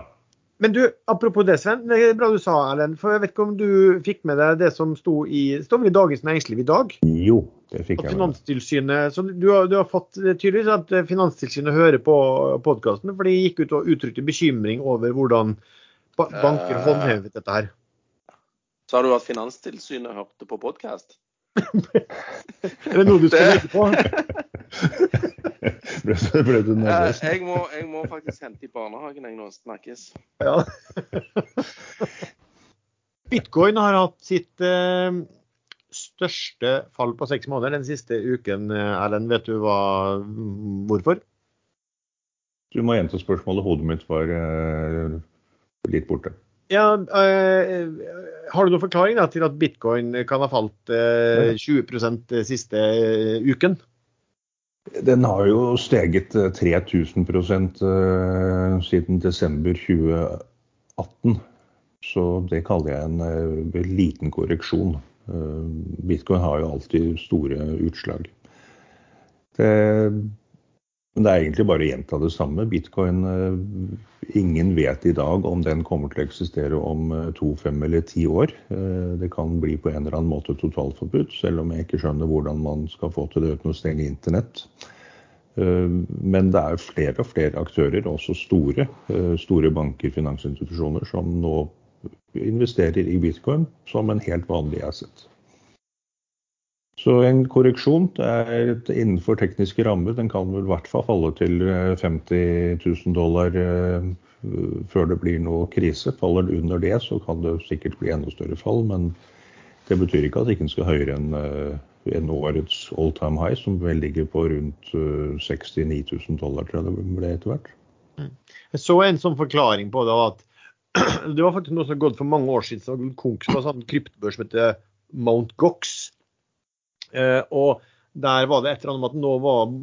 Men du, apropos det, Sven. Det er bra du sa, Erlend. For jeg vet ikke om du fikk med deg det som sto i, står i Dagens Næringsliv i dag? Jo, det fikk jeg med. Finanstilsynet, så du har, du har fått tydeligvis at Finanstilsynet hører på podkasten, for de gikk ut og uttrykte bekymring over hvordan ba banker Eh. håndhevet dette her. Sa du at Finanstilsynet hørte på podkast? *laughs* Er det noe du skal legge på? ble, *laughs* ble du nervøs? Jeg, må, jeg må faktisk hente i barnehagen jeg nå snakkes. Ja. *laughs* Bitcoin har hatt sitt eh, største fall på seks måneder den siste uken. eh, Erlend, vet du hva, hvorfor? Du må gjenta spørsmålet. Hodet mitt var eh, litt borte. Ja, øh, Har du noen forklaring da, til at bitcoin kan ha falt øh, 20% siste øh, uken? Den har jo steget eh, 3000 eh, siden desember 2018. Så det kaller jeg en eh, liten korreksjon. Eh, Bitcoin har jo alltid store utslag. Det, men det er egentlig bare å gjenta det samme. Bitcoin eh, Ingen vet i dag om den kommer til å eksistere om eh, to, fem eller ti år. Eh, Det kan bli på en eller annen måte totalforbud, selv om jeg ikke skjønner hvordan man skal få til det uten å stenge internett. Eh, Men det er flere og flere aktører, også store, store banker, finansinstitusjoner, som nå investerer i bitcoin som en helt vanlig asset. Så en korreksjon er innenfor tekniske rammer. Den kan vel i hvert fall falle til eh, 50 000 dollar eh, før det blir noe krise. Faller det under det, så kan det sikkert bli enda større fall. Men det betyr ikke at den skal høyere enn en årets all time high, som vel ligger på rundt eh, 69 000 dollar, tror jeg det ble etter hvert. Jeg så en sånn forklaring på det at *clears throat* det var faktisk noe som har gått for mange år siden. som var sånn kryptobørs som heter Mount Gox. Eh, og der var det et eller annet om at nå var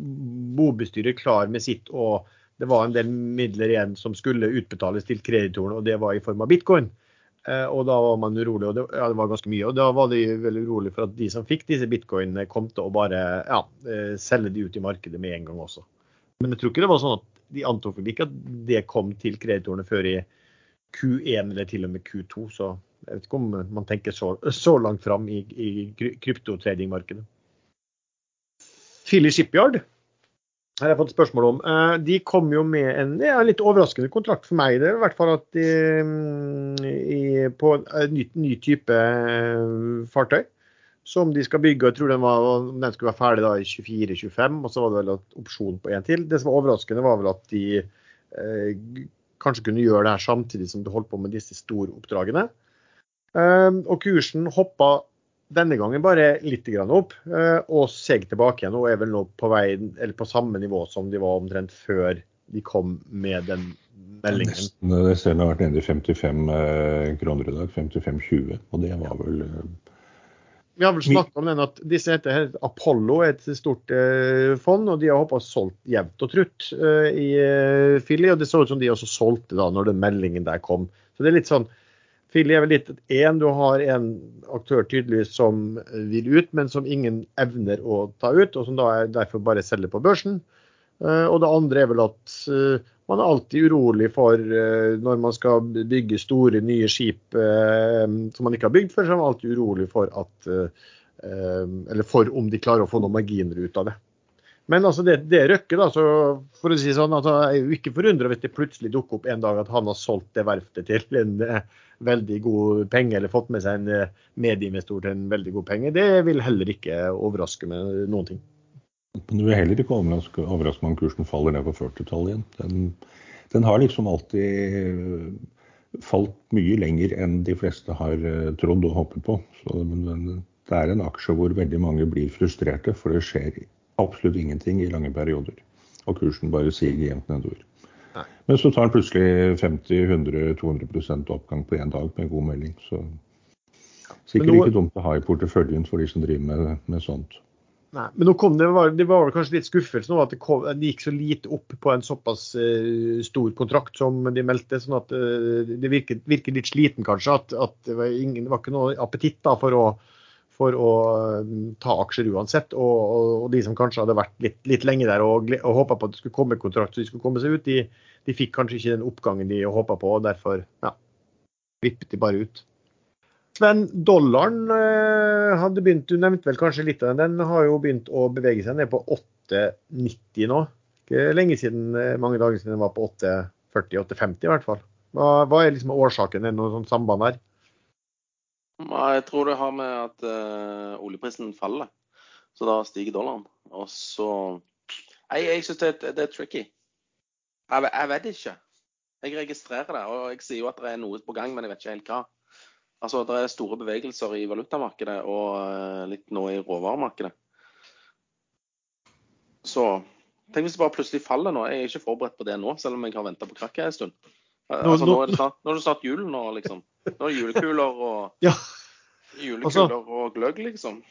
bobestyret klar med sitt, og det var en del midler igjen som skulle utbetales til kreditorene, og det var i form av bitcoin. Eh, og da var man urolig, og det, ja, det var ganske mye. Og da var de veldig urolig for at de som fikk disse bitcoinene, kom til å bare ja, eh, selge de ut i markedet med en gang også. Men jeg tror ikke det var sånn at de antok ikke at det kom til kreditorene før i Q1 eller til og med Q2. Så jeg vet ikke om man tenker så, så langt fram i, i kry- kryptotradingmarkedet. Philly Shipyard har jeg fått spørsmål om. Eh, De kom jo med en ja, litt overraskende kontrakt for meg. Det er i hvert fall at de, mm, i, på en ny, ny type eh, fartøy som de skal bygge. Jeg tror den, var, den skulle være ferdig da i 24-25, og så var det vel en opsjon på en til. Det som var overraskende, var vel at de eh, kanskje kunne gjøre det her samtidig som de holdt på med disse store oppdragene. Eh, og kursen hoppa denne gangen bare litt opp, eh, og seg tilbake igjen. Og er vel nå på vei, eller på samme nivå som de var omtrent før de kom med den meldingen. Nesten, det ser har vært nede i 55 eh, kroner i dag. 55,20. Og det var vel eh, Vi har vel snakket om den at disse heter Apollo et stort eh, fond, og de har håpet solgt jevnt og trutt eh, i Filly. Og det så ut som de også solgte da når den meldingen der kom. Så det er litt sånn Philly er vel litt én. Du har en aktør tydeligvis som vil ut, men som ingen evner å ta ut, og som da er derfor bare selger på børsen. Eh, og det andre er vel at eh, man er alltid urolig for eh, når man skal bygge store, nye skip som man ikke har bygd før, så er man alltid urolig for at Eller for om de klarer å få noen marginer ut av det. Men altså det, det røkker, da. Så for å si sånn altså, jeg er jo ikke forundra hvis det plutselig dukker opp en dag at han har solgt det verftet til en eh, veldig god penge, eller fått med seg en eh, medieinvestor til en veldig god penge. Det vil heller ikke overraske med noen ting. Men du vil heller ikke overraske, overraske om kursen faller ned på 40-tallet igjen. Den, den har liksom alltid øh, falt mye lenger enn de fleste har trodd og håpet på. Så, men det er en aksje hvor veldig mange blir frustrerte, for det skjer absolutt ingenting i lange perioder. Og kursen bare siger jevnt nedover. Nei. Men så tar den plutselig 50-100-200% oppgang på én dag med god melding. Så sikkert nå- ikke dumt å ha i porteføljen for de som driver med, med sånt. Nei, men nå kom det, var, det var kanskje litt skuffelse nå at det, kom, det gikk så lite opp på en såpass uh, stor kontrakt som de meldte. sånn at uh, Det virker litt sliten kanskje. At, at det, var ingen, det var ikke noe appetitt da for å, for å eh, ta aksjer uansett. Og, og, og de som kanskje hadde vært litt, litt lenge der og, og håpa på at det skulle komme kontrakt så de skulle komme seg ut, de, de fikk kanskje ikke den oppgangen de håpa på. og Derfor ja, vippet de bare ut. Men dollaren eh, hadde begynt, du nevnte vel kanskje litt av den, den har jo begynt å bevege seg ned på 8,90 nå. Ikke lenge siden, eh, mange dager siden den var på 8,40-8,50 i hvert fall. Hva, hva er liksom årsaken? Er det noe sånt samband her? Jeg tror det har med at uh, oljeprisen faller, så da stiger dollaren. Og så Nei, jeg syns det, det er tricky. Jeg, jeg vet ikke. Jeg registrerer det, og jeg sier jo at det er noe på gang, men jeg vet ikke helt hva. Altså, Det er store bevegelser i valutamarkedet og eh, litt nå i råvaremarkedet. Så tenk hvis det bare plutselig faller nå. Jeg er ikke forberedt på det nå, selv om jeg har venta på krakket en stund. Eh, Nå- Altså, nå- nå, er det snart, nå er det snart jul nå, liksom. Nå er det julekuler og *laughs* Ja. Julekuler Altså- og gløgg, liksom.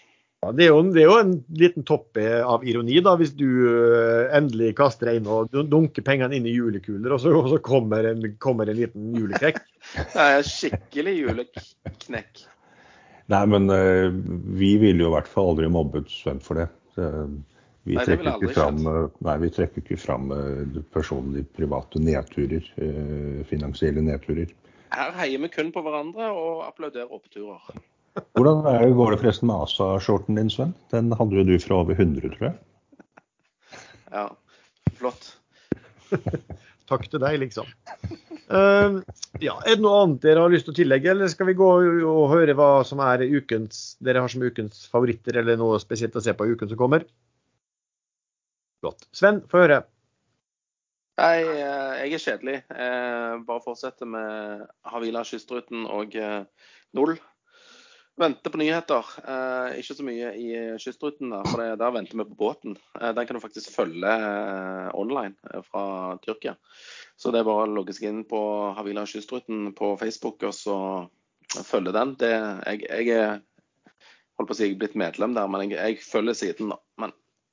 Ja, det, er jo, det er jo en liten topp av ironi, da, hvis du eh, endelig kaster deg inn og dunker pengene inn i julekuler, og så, og så kommer, en, kommer en liten julekrekk. Det *laughs* er skikkelig juleknekk. Nei, men eh, vi ville jo i hvert fall aldri mobbet Sven for det. Eh, vi, Nei, trekker ikke fram, eh, nei, vi trekker ikke fram eh, personlige, private nedturer. eh, finansielle nedturer. Her heier vi kun på hverandre og applauderer oppturer. Hvordan er det, går det forresten med ASA-skjorten din, Sven? Den hadde jo du fra over 100, tror jeg. *laughs* Ja, flott. *laughs* Takk til deg, liksom. Uh, ja, Er det noe annet dere har lyst til å tillegge, eller skal vi gå og høre hva som er ukens, dere har som ukens favoritter, eller noe spesielt å se på i uken som kommer? Flott. Sven, få høre. Nei, eh, jeg er kjedelig. Jeg Bare fortsetter med Havila Kystruten og eh, Null. Venter på nyheter. Eh, Ikke så mye i Kystruten, da, for der venter vi på båten. Eh, Den kan du faktisk følge eh, online eh, fra Tyrkia. Så det er bare å logge seg inn på Havila Kystruten på Facebook og så følge den. Det, jeg, jeg er holdt på å si blitt medlem der, men jeg, jeg følger siden.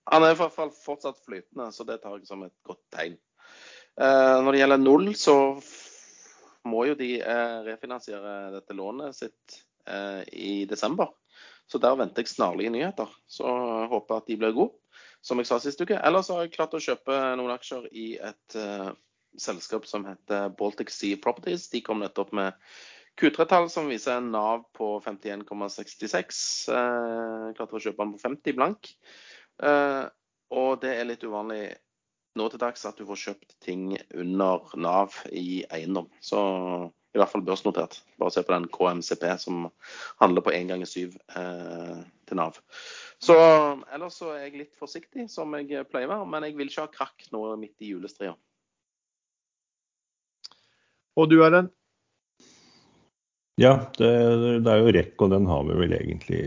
Han er i hvert fall fortsatt flytende, så det tar jeg som et godt tegn. Eh, når det gjelder null, så må jo de eh, refinansiere dette lånet sitt eh, i desember. Så der venter jeg snarlige nyheter. Så håper jeg at de blir gode, som jeg sa sist uke. Ellers har jeg klart å kjøpe noen aksjer i et eh, selskap som heter Baltic Sea Properties. De kom nettopp med Q3-tall som viser en Nav på 51,66. Eh, klarte å kjøpe den på 50 blank. Eh, og det er litt uvanlig nå til dags at du får kjøpt ting under Nav i eiendom. Så i hvert fall børsnotert. Bare se på den KMCP som handler på én ganger syv eh, til Nav. Så ellers så er jeg litt forsiktig, som jeg pleier å være. Men jeg vil ikke ha krakk nå midt i julestria. Og du, Erlend? Ja, det, det er jo REC, og den har vi vel egentlig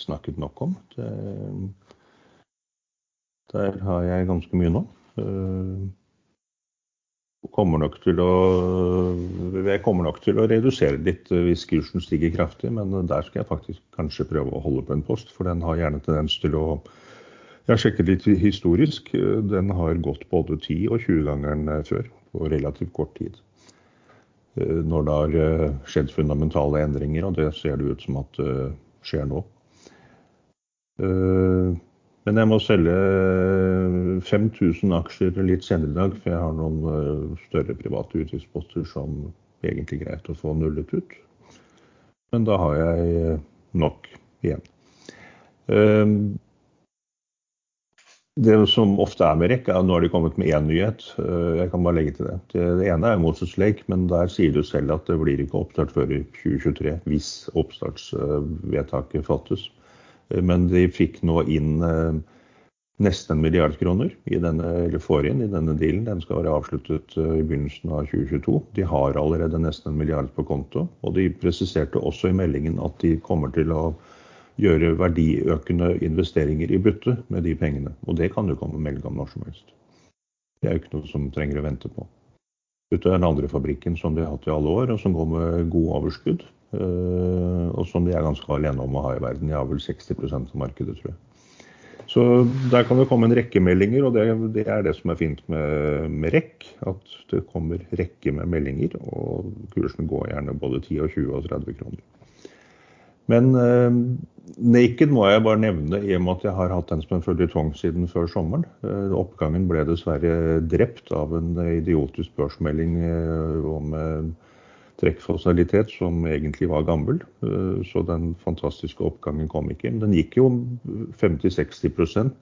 snakket nok om. Det, der har jeg ganske mye nå. Eh, kommer nok til å Jeg kommer nok til å redusere litt hvis kursen stiger kraftig, men der skal jeg faktisk kanskje prøve å holde på en post, for den har gjerne tendens til å Jeg har sjekket litt historisk. Den har gått både 10- og 20-gangeren før på relativt kort tid. Når det har skjedd fundamentale endringer, og det ser det ut som at skjer nå. Men jeg må selge 5000 aksjer litt senere i dag, for jeg har noen eh, større private utgiftsposter som egentlig er greit å få nullet ut. Men da har jeg eh, nok igjen. Eh, det som ofte er med REC, er at nå har de kommet med én nyhet. Jeg kan bare legge til det. Det ene er Moses Lake, men der sier du selv at det blir ikke oppstart før i 2023 hvis oppstartsvedtaket fattes. Men de fikk nå inn eh, nesten en milliard kroner i denne, eller får inn i denne dealen. Den skal være avsluttet eh, i begynnelsen av 2022. De har allerede nesten en milliard på konto. Og de presiserte også i meldingen at de kommer til å gjøre verdiøkende investeringer i bytte med de pengene. Og det kan jo komme melding om når som helst. Det er jo ikke noe som trenger å vente på. Bytte er den andre fabrikken som de har hatt i alle år, og som går med god overskudd. Eh, og som de er ganske alene om å ha i verden. De har vel 60 av markedet, tror jeg. Så der kan det komme en rekke meldinger, og det, det er det som er fint med, med rekk. At det kommer rekke med meldinger, og kursen går gjerne både 10, og 20 og 30 kroner. Men eh, Naked må jeg bare nevne i og med at jeg har hatt den som en føljetong siden før sommeren. Eh, oppgangen ble dessverre drept av en idiotisk børsmelding eh, om trekkfasillitet som egentlig var gammel. Eh, så den fantastiske oppgangen kom ikke. Men den gikk jo 50-60%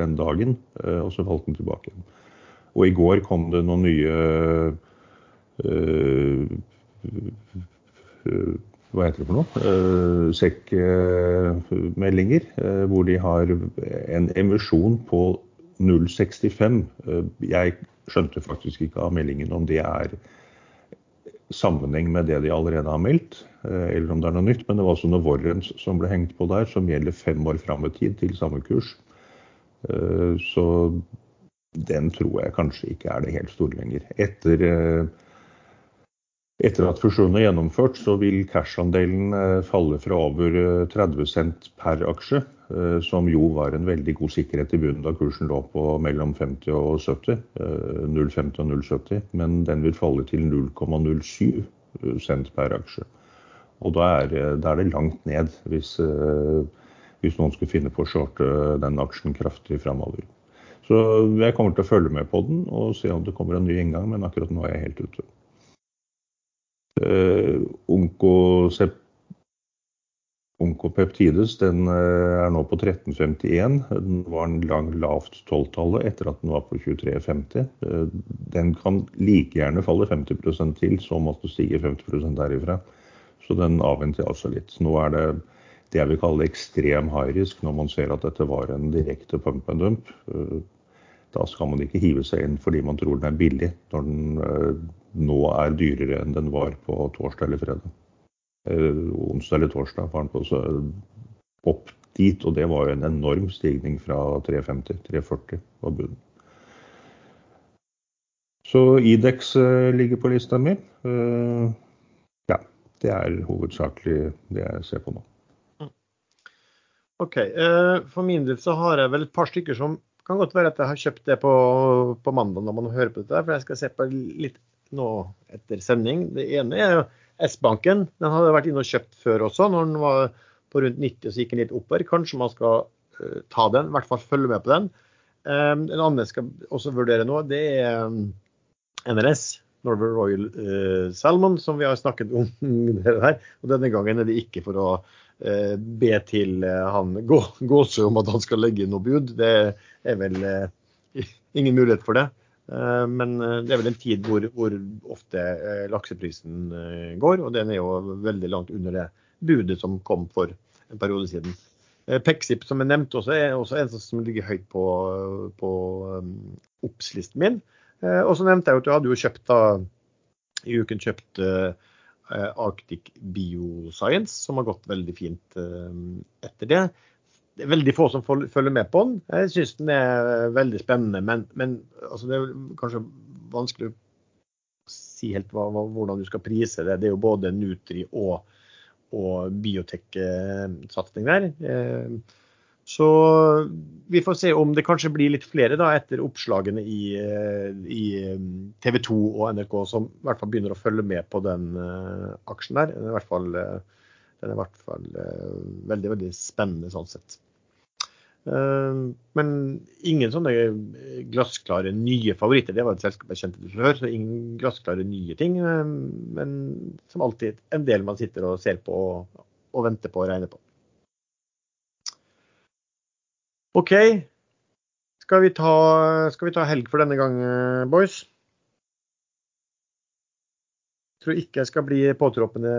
den dagen, eh, og så falt den tilbake. igjen. Og i går kom det noen nye øh, hva heter det for noe, uh, sekkmeldinger, uh, hvor de har en emisjon på 0,65. Uh, jeg skjønte faktisk ikke av meldingen om det er sammenheng med det de allerede har meldt, eh, eller om det er noe nytt. Men det var også noe warrants som ble hengt på der, som gjelder fem år fram i tid til samme kurs. Eh, så den tror jeg kanskje ikke er det helt store lenger. Etter, eh, etter at fusjonen er gjennomført, så vil cash-andelen falle fra over 30 cent per aksje Eh, som jo var en veldig god sikkerhet i bunnen da kursen lå på mellom 50 og 70. 0,50 eh, og 0,70. Men den vil falle til 0,07 cent per aksje. Og da er, da er, det langt ned hvis, eh, hvis noen skulle finne på å shorte den aksjen kraftig framover. Så jeg kommer til å følge med på den og se om det kommer en ny inngang, men akkurat nå er jeg helt ute. Uh, Oncocept Onkopeptides den eh, er nå på 1351. Den var en lang lavt tolvtallet etter at den var på 2350. Eh, den kan like gjerne falle 50% til, så måtte stige 50% derifra. Så den avventer jeg også litt. Nå er det det jeg vil kalle ekstrem high risk når man ser at dette var en direkte pump and dump. Eh, da skal man ikke hive seg inn fordi man tror den er billig, når den nå er dyrere enn den var på torsdag eller fredag. Eh, onsdag eller torsdag var den på så opp dit, og det var jo en enorm stigning fra 350 340 var bunnen. Så Idex eh, ligger på lista mi. Eh, ja, det er hovedsakelig det jeg ser på nå. Mm. OK. For min del så har jeg vel et par stykker som kan godt være at jeg har kjøpt det på, på mandag når man hører på dette. For jeg skal se på litt nå etter sending. Det ene er jo S-banken den hadde vært inne og kjøpt før også, når den var på rundt 90 og så gikk den litt oppover. Kanskje man skal uh, ta den, i hvert fall følge med på den. Um, en annen jeg skal også vurdere nå, det er um, NRS, Norway Royal uh, Salmon, som vi har snakket om *laughs* her. Og denne gangen er det ikke for å be til han Gåsø om at han skal legge noe bud. Det er vel ingen mulighet for det. Eh, men eh, det er vel en tid hvor, hvor ofte eh, lakseprisen går, og den er jo veldig langt under det budet som kom for en periode siden. Pexip, som jeg nevnte, også, er også en som ligger høyt på, på min. Og så nevnte jeg at du hadde jo kjøpt da, i uken kjøpt uh, Arctic Bioscience, som har gått veldig fint uh, etter det det er veldig få som følger med på den. Jeg syns den er veldig spennende, men, men altså det er kanskje vanskelig å si helt hva, hvordan du skal prise det. Det er jo både Nutri og, og biotek-satsing der. Så vi får se om det kanskje blir litt flere da, etter oppslagene i, eh, i TV 2 og NRK, som i hvert fall begynner å følge med på den uh, aksjen der. Den er i hvert fall, uh, i hvert fall uh, veldig, veldig spennende sånn sett. men ingen sånne glassklare nye favoritter. Det var et selskap jeg kjente til før, så ingen glassklare nye ting. men som alltid en del man sitter og ser på og, og venter på og regner på. OK. Skal vi, ta, skal vi ta helg for denne gang, eh, boys? Jeg tror ikke jeg skal bli påtroppende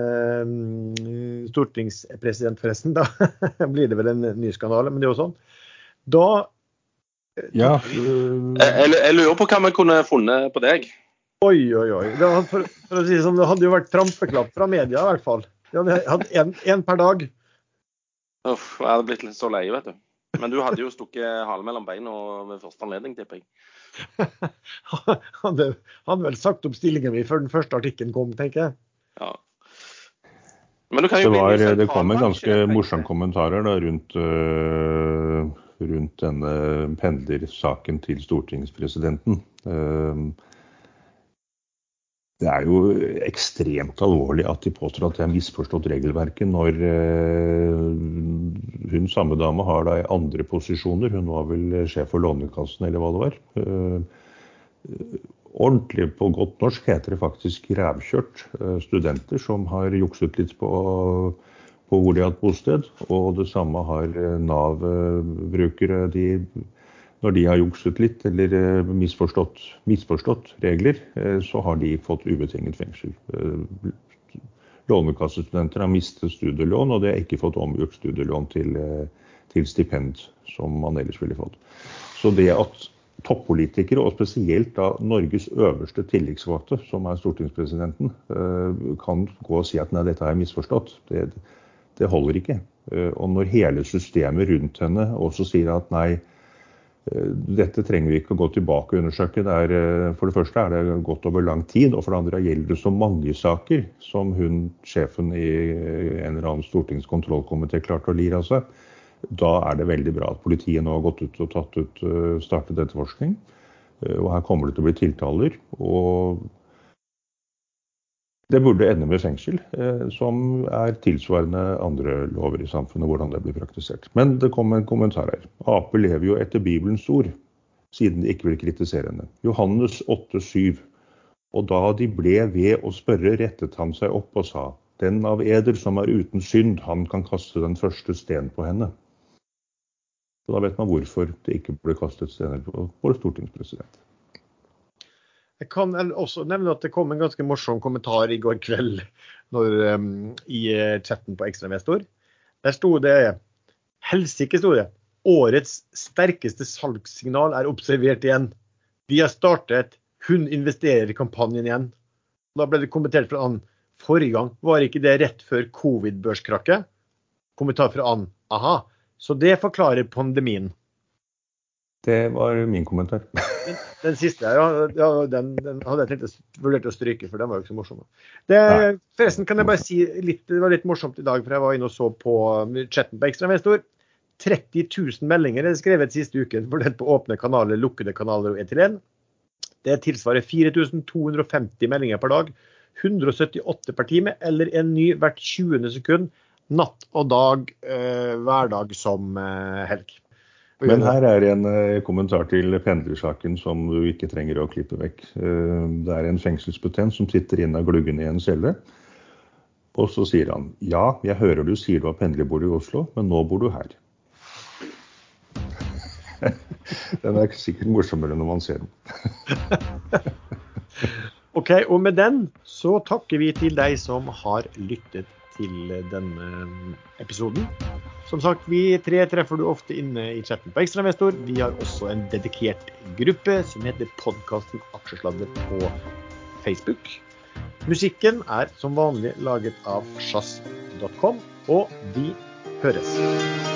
mm, stortingspresident, forresten. Da *laughs* blir det vel en ny skandale, men det er jo sånn. Da eh, Ja. Jeg, jeg, lurer på hva vi kunne funnet på deg. Oi, oi, oi. Var, for, for, å si det sånn, det hadde jo vært trampeklapp fra media i hvert fall. Vi hadde hatt én per dag. Uff, jeg hadde blitt litt så lei, vet du. Men du hadde jo stukket halen mellom beina ved første anledning, tipper jeg. *laughs* hadde, hadde vel sagt opp stillingen min før den første artikkelen kom, tenker jeg. Ja. det, var, det kom en ganske morsom kommentarer da, rundt, uh, rundt denne pendlersaken til stortingspresidenten. Uh, det er jo ekstremt alvorlig at de påstår at de har misforstått regelverket når uh, hun samme dame har da andre posisjoner. Hun var vel sjef for Lånekassen eller hva det var. Uh, ordentlig på godt norsk heter det faktisk rævkjørt uh, studenter som har jukset litt på, på hvor de har hatt bosted. Og det samme har Nav-brukere. de når de har jukset litt eller eh, misforstått, misforstått regler, eh, så har de fått ubetinget fengsel. Eh, lånekassestudenter har mistet studielån, og de har ikke fått omgjort studielån til, til stipend, som man ellers ville fått. Så det at toppolitikere, og spesielt da Norges øverste tillitsvalgte, som er stortingspresidenten, kan gå og si at nei, dette har jeg misforstått, det, det holder ikke. Og når hele systemet rundt henne også sier at nei, dette trenger vi ikke å gå tilbake og undersøke. Det er, eh, for det første er det gått over lang tid, og for det andre gjelder det så mange saker som hun, sjefen i en eller annen stortingskontrollkomité klarte å lire av seg. Da er det veldig bra at politiet nå har gått ut og tatt ut, eh, startet etterforskning. Og her kommer det til å bli tiltaler. og det burde ende med fengsel, eh, som er tilsvarende andre lover i samfunnet, hvordan det blir praktisert. Men det kom en kommentar her. Ap lever jo etter Bibelens ord, siden de ikke vil kritisere henne. Johannes 8,7. Og da de ble ved å spørre, rettet han seg opp og sa:" Den av eder som er uten synd, han kan kaste den første sten på henne. Så da vet man hvorfor det ikke ble kastet stener på vår stortingspresident. Jeg kan også nevne at det kom en ganske morsom kommentar i går kveld når, um, i eh, chatten på Ekstrainvestor. Der sto det Helsike, sto det. Årets sterkeste salgssignal er observert igjen. Vi har startet Hun investerer-kampanjen igjen. Da ble det kommentert fra Ann. Forrige gang var ikke det rett før covid-børskrakket? Kommentar fra Ann. Aha. Så det forklarer pandemien. Det var min kommentar. *laughs* Den, siste, ja, ja den, den, hadde jeg tenkt, vurdert å stryke, for den var jo ikke så morsom. Det, forresten kan jeg bare si litt, det var litt morsomt i dag, for jeg var inne og så på um, chatten på Ekstrainvestor. 30 000 meldinger er skrevet siste uken, fordelt på åpne kanaler, lukkede kanaler og 1-til-1. Det tilsvarer 4250 meldinger per dag. 178 per time, eller en ny hvert 20. sekund. Natt og dag, eh, hver dag som eh, helg. Men her er en eh, kommentar til pendlersaken som du ikke trenger å klippe vekk. Eh, det er en fengselsbetent som sitter inne av gluggen i en celle. Og så sier han ja, jeg hører du sier du har pendlerbolig i Oslo, men nå bor du her. *laughs* Den er sikkert morsommere når man ser den. *laughs* ok, og med den så takker vi til deg som har lyttet til denne episoden. Som sagt, vi tre treffer du ofte inne i chatten på Ekstrainvestor. Vi har også en dedikert gruppe som heter podkasten Aksjesladder på Facebook. Musikken er som vanlig laget av sjazz.com, og vi høres.